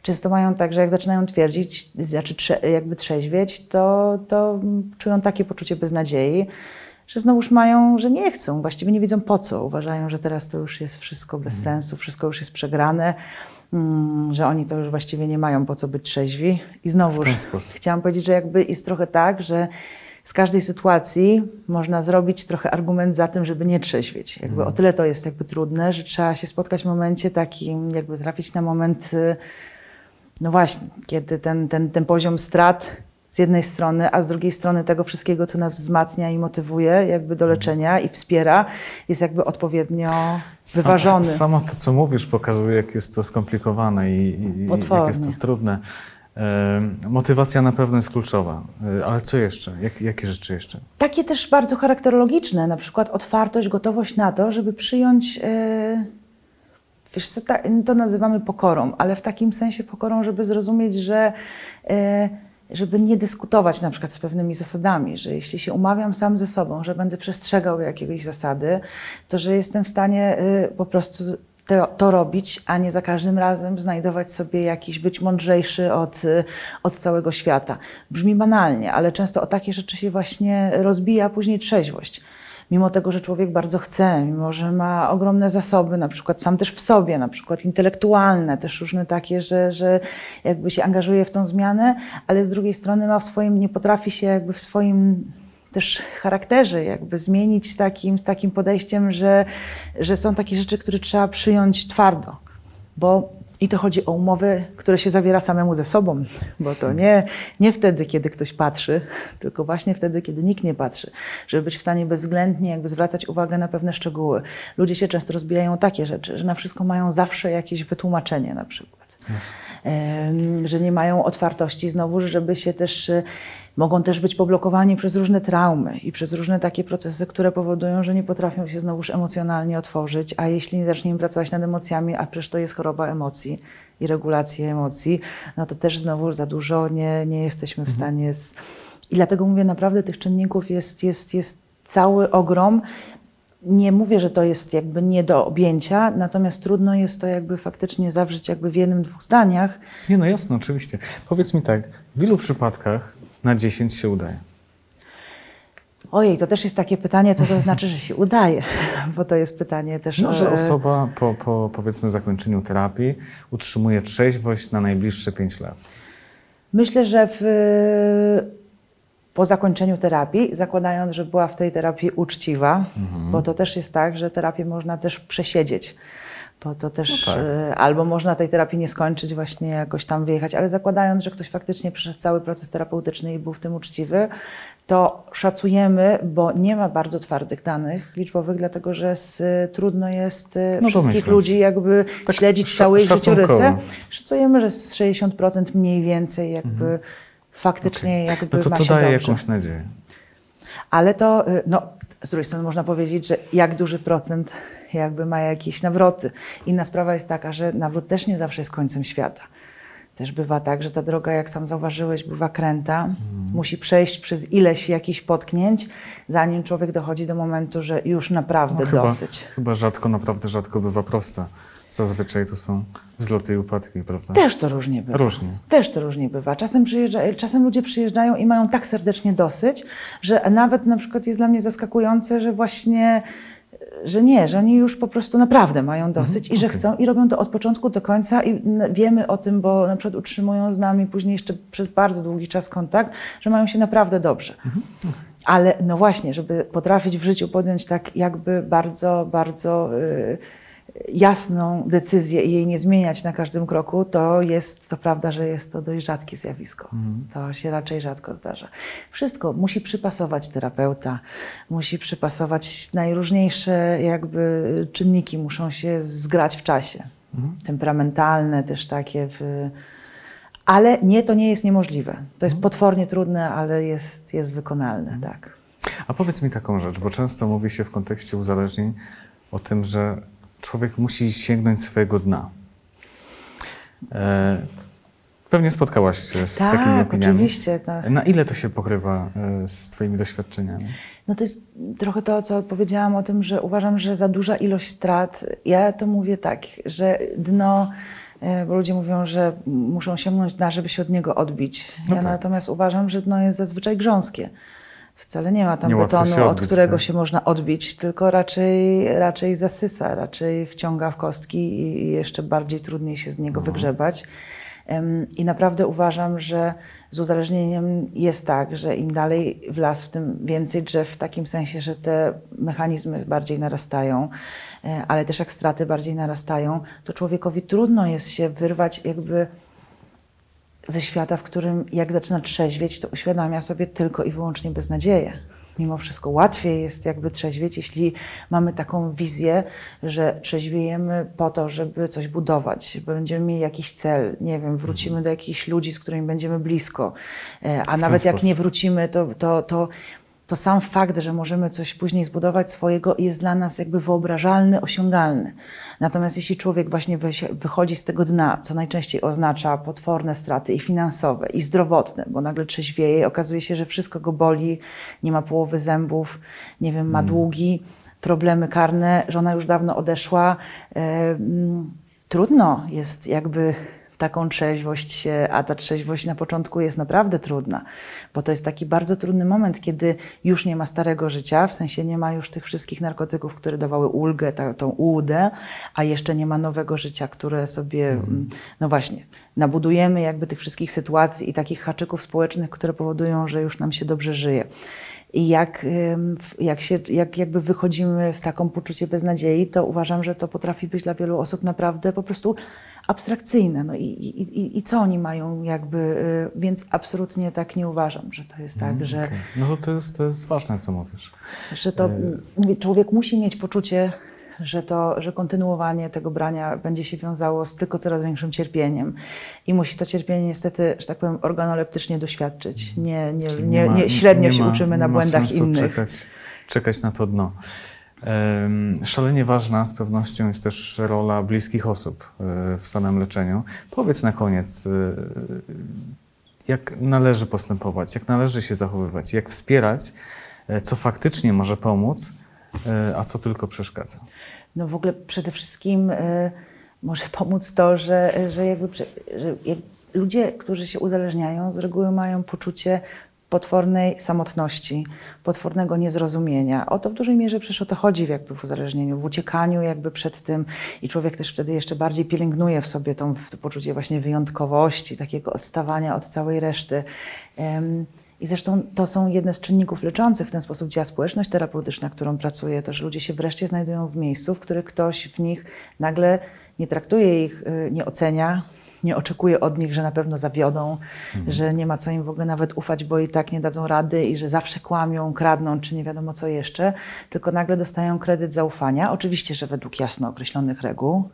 Często mają tak, że jak zaczynają twierdzić, znaczy jakby trzeźwieć, to, to czują takie poczucie beznadziei, że znowuż mają, że nie chcą, właściwie nie wiedzą po co. Uważają, że teraz to już jest wszystko bez Mhm. sensu, wszystko już jest przegrane, mm, że oni to już właściwie nie mają po co być trzeźwi. I znowuż sposób. chciałam powiedzieć, że jakby jest trochę tak, że z każdej sytuacji można zrobić trochę argument za tym, żeby nie trzeźwieć. Jakby Mhm. o tyle to jest jakby trudne, że trzeba się spotkać w momencie takim, jakby trafić na moment, y, no właśnie, kiedy ten, ten, ten poziom strat z jednej strony, a z drugiej strony tego wszystkiego, co nas wzmacnia i motywuje jakby do leczenia i wspiera, jest jakby odpowiednio wyważony. Sam, samo to, co mówisz, pokazuje, jak jest to skomplikowane i, i jak jest to trudne. Motywacja na pewno jest kluczowa, E, ale co jeszcze? Jak, jakie rzeczy jeszcze? Takie też bardzo charakterologiczne, na przykład otwartość, gotowość na to, żeby przyjąć, e, wiesz co, to nazywamy pokorą, ale w takim sensie pokorą, żeby zrozumieć, że e, żeby nie dyskutować na przykład z pewnymi zasadami, że jeśli się umawiam sam ze sobą, że będę przestrzegał jakiejś zasady, to że jestem w stanie e, po prostu to, to robić, a nie za każdym razem znajdować sobie jakiś, być mądrzejszy od, y, od całego świata. Brzmi banalnie, ale często o takie rzeczy się właśnie rozbija później trzeźwość. Mimo tego, że człowiek bardzo chce, mimo że ma ogromne zasoby, na przykład sam też w sobie, na przykład intelektualne, też różne takie, że, że jakby się angażuje w tą zmianę, ale z drugiej strony ma w swoim, nie potrafi się jakby w swoim też charakterze jakby zmienić z takim, z takim podejściem, że, że są takie rzeczy, które trzeba przyjąć twardo. Bo i to chodzi o umowy, które się zawiera samemu ze sobą, bo to nie, nie wtedy, kiedy ktoś patrzy, tylko właśnie wtedy, kiedy nikt nie patrzy, żeby być w stanie bezwzględnie jakby zwracać uwagę na pewne szczegóły. Ludzie się często rozbijają takie rzeczy, że na wszystko mają zawsze jakieś wytłumaczenie na przykład. Em, że nie mają otwartości znowu, żeby się też, e, mogą też być poblokowani przez różne traumy i przez różne takie procesy, które powodują, że nie potrafią się znowuż emocjonalnie otworzyć, a jeśli nie zaczniemy pracować nad emocjami, a przecież to jest choroba emocji i regulacja emocji, no to też znowu za dużo nie, nie jesteśmy w stanie. Z... I dlatego mówię, naprawdę tych czynników jest, jest, jest cały ogrom. Nie mówię, że to jest jakby nie do objęcia, natomiast trudno jest to jakby faktycznie zawrzeć jakby w jednym, dwóch zdaniach. Nie, no jasno, oczywiście. Powiedz mi tak, w ilu przypadkach na 10 się udaje? Ojej, to też jest takie pytanie, co to znaczy, że się udaje, bo to jest pytanie też No, że e, osoba po, po powiedzmy zakończeniu terapii utrzymuje trzeźwość na najbliższe 5 lat. Myślę, że w, po zakończeniu terapii, zakładając, że była w tej terapii uczciwa, Mhm. bo to też jest tak, że terapię można też przesiedzieć. Bo to też, No tak. e, albo można tej terapii nie skończyć, właśnie jakoś tam wyjechać, ale zakładając, że ktoś faktycznie przeszedł cały proces terapeutyczny i był w tym uczciwy, to szacujemy, bo nie ma bardzo twardych danych liczbowych, dlatego że z, trudno jest e, No wszystkich ludzi jakby Tak śledzić sza- całej szacunkowo. życiorysy. Szacujemy, że z 60% mniej więcej jakby faktycznie jakby Mhm. No to ma to się daje dobrze. jakąś nadzieję. Ale to, y, no, z drugiej strony można powiedzieć, że jak duży procent jakby ma jakieś nawroty. Inna sprawa jest taka, że nawrót też nie zawsze jest końcem świata. Też bywa tak, że ta droga, jak sam zauważyłeś, bywa kręta. Mhm. Musi przejść przez ileś jakichś potknięć, zanim człowiek dochodzi do momentu, że już naprawdę No, chyba, dosyć. chyba rzadko, naprawdę rzadko bywa prosta. Zazwyczaj to są wzloty i upadki, prawda? Też to różnie bywa. Różnie. Też to różnie bywa. Czasem, przyjeżdża, czasem ludzie przyjeżdżają i mają tak serdecznie dosyć, że nawet na przykład jest dla mnie zaskakujące, że właśnie, że nie, że oni już po prostu naprawdę mają dosyć i że okej. chcą i robią to od początku do końca i wiemy o tym, bo na przykład utrzymują z nami później jeszcze przez bardzo długi czas kontakt, że mają się naprawdę dobrze. Ale no właśnie, żeby potrafić w życiu podjąć tak jakby bardzo, bardzo y, jasną decyzję i jej nie zmieniać na każdym kroku, to jest, to prawda, że jest to dość rzadkie zjawisko. To się raczej rzadko zdarza. Wszystko musi przypasować terapeuta, musi przypasować najróżniejsze jakby czynniki, muszą się zgrać w czasie. Temperamentalne też takie w... Ale nie, to nie jest niemożliwe. To jest potwornie trudne, ale jest, jest wykonalne, tak. A powiedz mi taką rzecz, bo często mówi się w kontekście uzależnień o tym, że człowiek musi sięgnąć swojego dna. E, pewnie spotkałaś się z takimi tak, opiniami. oczywiście. No. Na ile to się pokrywa e, z Twoimi doświadczeniami? No to jest trochę to, co powiedziałam o tym, że uważam, że za duża ilość strat, ja to mówię tak, że dno e, bo ludzie mówią, że muszą sięgnąć dna, żeby się od niego odbić. No ja tak. natomiast uważam, że dno jest zazwyczaj grząskie. Wcale nie ma tam Niełatwo betonu, od którego tak. się można odbić, tylko raczej, raczej zasysa, raczej wciąga w kostki i- jeszcze bardziej trudniej się z niego wygrzebać. Em, I naprawdę uważam, że z uzależnieniem jest tak, że im dalej w las, w tym więcej drzew, w takim sensie, że te mechanizmy bardziej narastają, e, ale też jak straty bardziej narastają, to człowiekowi trudno jest się wyrwać jakby ze świata, w którym jak zaczyna trzeźwieć, to uświadamia sobie tylko i wyłącznie beznadzieję. Mimo wszystko łatwiej jest jakby trzeźwieć, jeśli mamy taką wizję, że trzeźwiejemy po to, żeby coś budować, będziemy mieli jakiś cel, nie wiem, wrócimy do jakichś ludzi, z którymi będziemy blisko, E, a nawet jak sposób. nie wrócimy, to, to, to, to sam fakt, że możemy coś później zbudować swojego jest dla nas jakby wyobrażalny, osiągalny. Natomiast jeśli człowiek właśnie wychodzi z tego dna, co najczęściej oznacza potworne straty i finansowe, i zdrowotne, bo nagle trzeźwieje i okazuje się, że wszystko go boli, nie ma połowy zębów, nie wiem, ma długi, problemy karne, żona już dawno odeszła. Mm, trudno jest jakby taką trzeźwość się, a ta trzeźwość na początku jest naprawdę trudna, bo to jest taki bardzo trudny moment, kiedy już nie ma starego życia, w sensie nie ma już tych wszystkich narkotyków, które dawały ulgę, ta, tą ułudę, a jeszcze nie ma nowego życia, które sobie, mm, no właśnie, nabudujemy jakby tych wszystkich sytuacji i takich haczyków społecznych, które powodują, że już nam się dobrze żyje. I jak, jak, się, jak jakby wychodzimy w taką poczucie beznadziei, to uważam, że to potrafi być dla wielu osób naprawdę po prostu abstrakcyjne. No i, i, i, co oni mają jakby, y, więc absolutnie tak nie uważam, że to jest tak, że, Okej. No to, to, jest, to jest ważne, co mówisz. że to mówię, człowiek musi mieć poczucie, że, to, że kontynuowanie tego brania będzie się wiązało z tylko coraz większym cierpieniem. I musi to cierpienie niestety, że tak powiem, organoleptycznie doświadczyć. Nie, nie, nie, ma- nie, średnio nie się uczymy na nie błędach innych. Czekać, czekać na to dno. Szalenie ważna z pewnością jest też rola bliskich osób e, w samym leczeniu. Powiedz na koniec, e, jak należy postępować, jak należy się zachowywać, jak wspierać, e, co faktycznie może pomóc, a co tylko przeszkadza. No w ogóle przede wszystkim może pomóc to, że, że, jakby, że ludzie, którzy się uzależniają, z reguły mają poczucie potwornej samotności, potwornego niezrozumienia. O to w dużej mierze przecież o to chodzi jakby w uzależnieniu, w uciekaniu jakby przed tym i człowiek też wtedy jeszcze bardziej pielęgnuje w sobie tą, to poczucie właśnie wyjątkowości, takiego odstawania od całej reszty. I zresztą to są jedne z czynników leczących. W ten sposób działa społeczność terapeutyczna, którą pracuję, to że ludzie się wreszcie znajdują w miejscu, w którym ktoś w nich nagle nie traktuje ich, y, nie ocenia, nie oczekuje od nich, że na pewno zawiodą, że nie ma co im w ogóle nawet ufać, bo i tak nie dadzą rady i że zawsze kłamią, kradną, czy nie wiadomo co jeszcze, tylko nagle dostają kredyt zaufania. Oczywiście, że według jasno określonych reguł,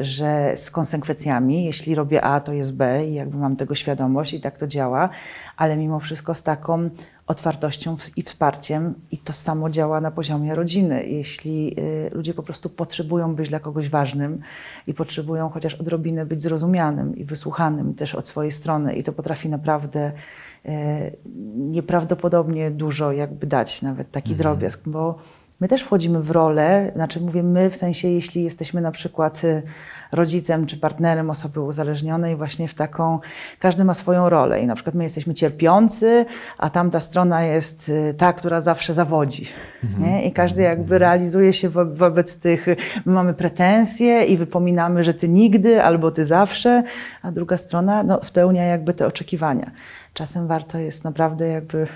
że z konsekwencjami, jeśli robię A, to jest B i jakby mam tego świadomość i tak to działa, ale mimo wszystko z taką otwartością i wsparciem i to samo działa na poziomie rodziny. Jeśli y, ludzie po prostu potrzebują być dla kogoś ważnym i potrzebują chociaż odrobinę być zrozumianym i wysłuchanym też od swojej strony i to potrafi naprawdę y, nieprawdopodobnie dużo jakby dać, nawet taki drobiazg, bo my też wchodzimy w rolę, znaczy mówię my w sensie, jeśli jesteśmy na przykład y, rodzicem czy partnerem osoby uzależnionej, właśnie w taką, każdy ma swoją rolę i na przykład my jesteśmy cierpiący, a tamta strona jest y, ta, która zawsze zawodzi. Nie? I każdy jakby realizuje się wo wobec tych, my mamy pretensje i wypominamy, że ty nigdy albo ty zawsze, a druga strona no, spełnia jakby te oczekiwania. Czasem warto jest naprawdę jakby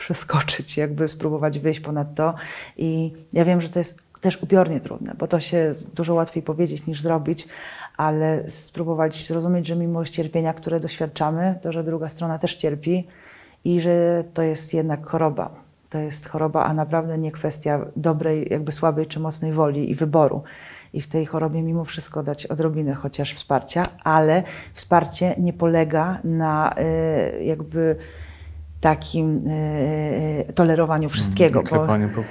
przeskoczyć, jakby spróbować wyjść ponad to. I ja wiem, że to jest też upiornie trudne, bo to się dużo łatwiej powiedzieć niż zrobić, ale spróbować zrozumieć, że mimo cierpienia, które doświadczamy, to że druga strona też cierpi i że to jest jednak choroba. To jest choroba, a naprawdę nie kwestia dobrej, jakby słabej czy mocnej woli i wyboru. I w tej chorobie mimo wszystko dać odrobinę chociaż wsparcia, ale wsparcie nie polega na y, jakby takim y, tolerowaniu wszystkiego.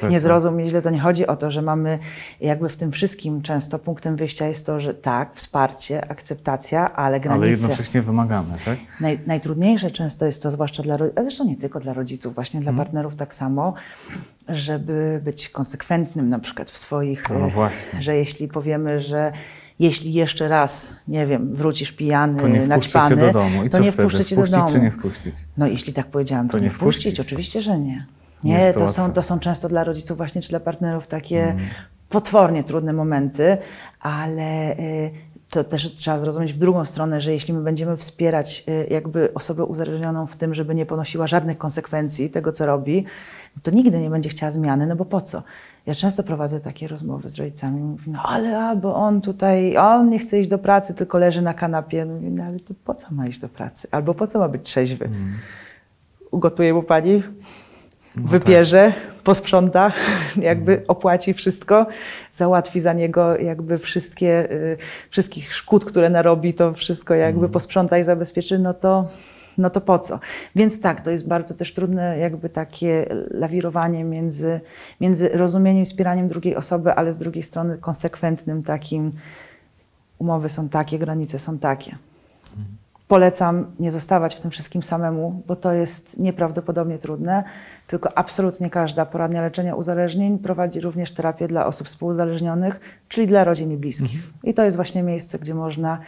nie zrozum źle, to nie chodzi o to, że mamy jakby w tym wszystkim często punktem wyjścia jest to, że tak, wsparcie, akceptacja, ale granice. Ale jednocześnie wymagamy, tak? Naj, najtrudniejsze często jest to, zwłaszcza dla rodziców, ale zresztą nie tylko dla rodziców, właśnie Mhm. dla partnerów tak samo, żeby być konsekwentnym na przykład w swoich, No e, właśnie. że jeśli powiemy, że Jeśli jeszcze raz, nie wiem, wrócisz pijany, To nie naćpany, do domu. I to co nie wpuszczę cię do domu. czy nie wpuścić? No jeśli tak powiedziałam, to, To nie wpuścić. wpuścić. Oczywiście, że nie. Nie to są, to są często dla rodziców właśnie czy dla partnerów takie Mhm. potwornie trudne momenty, ale y, to też trzeba zrozumieć w drugą stronę, że jeśli my będziemy wspierać y, jakby osobę uzależnioną w tym, żeby nie ponosiła żadnych konsekwencji tego, co robi, to nigdy nie będzie chciała zmiany, no bo po co? Ja często prowadzę takie rozmowy z rodzicami, mówię, no ale a, bo on tutaj, on nie chce iść do pracy, tylko leży na kanapie. Mówię, no ale to po co ma iść do pracy? Albo po co ma być trzeźwy? Ugotuje mu pani, wypierze, posprząta, jakby opłaci wszystko, załatwi za niego jakby wszystkie, y, wszystkich szkód, które narobi, to wszystko jakby posprząta i zabezpieczy, no to, no to po co? Więc tak, to jest bardzo też trudne jakby takie lawirowanie między, między rozumieniem i wspieraniem drugiej osoby, ale z drugiej strony konsekwentnym takim umowy są takie, granice są takie. Polecam nie zostawać w tym wszystkim samemu, bo to jest nieprawdopodobnie trudne. Tylko absolutnie każda poradnia leczenia uzależnień prowadzi również terapię dla osób współuzależnionych, czyli dla rodzin i bliskich. I to jest właśnie miejsce, gdzie można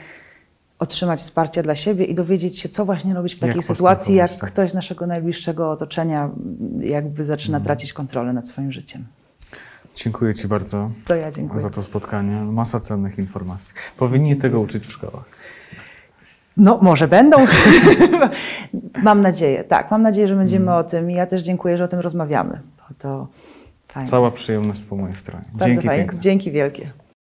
otrzymać wsparcie dla siebie i dowiedzieć się, co właśnie robić w takiej Jak sytuacji, jak tak. ktoś z naszego najbliższego otoczenia mm, jakby zaczyna tracić kontrolę nad swoim życiem. Dziękuję Ci bardzo To ja dziękuję. za to spotkanie. Masa cennych informacji. Powinni tego uczyć w szkołach. No, może będą. mam nadzieję, tak. Mam nadzieję, że będziemy o tym i ja też dziękuję, że o tym rozmawiamy, bo to fajne. Cała przyjemność po mojej stronie. Bardzo Dzięki fajnie. piękne. Dzięki wielkie.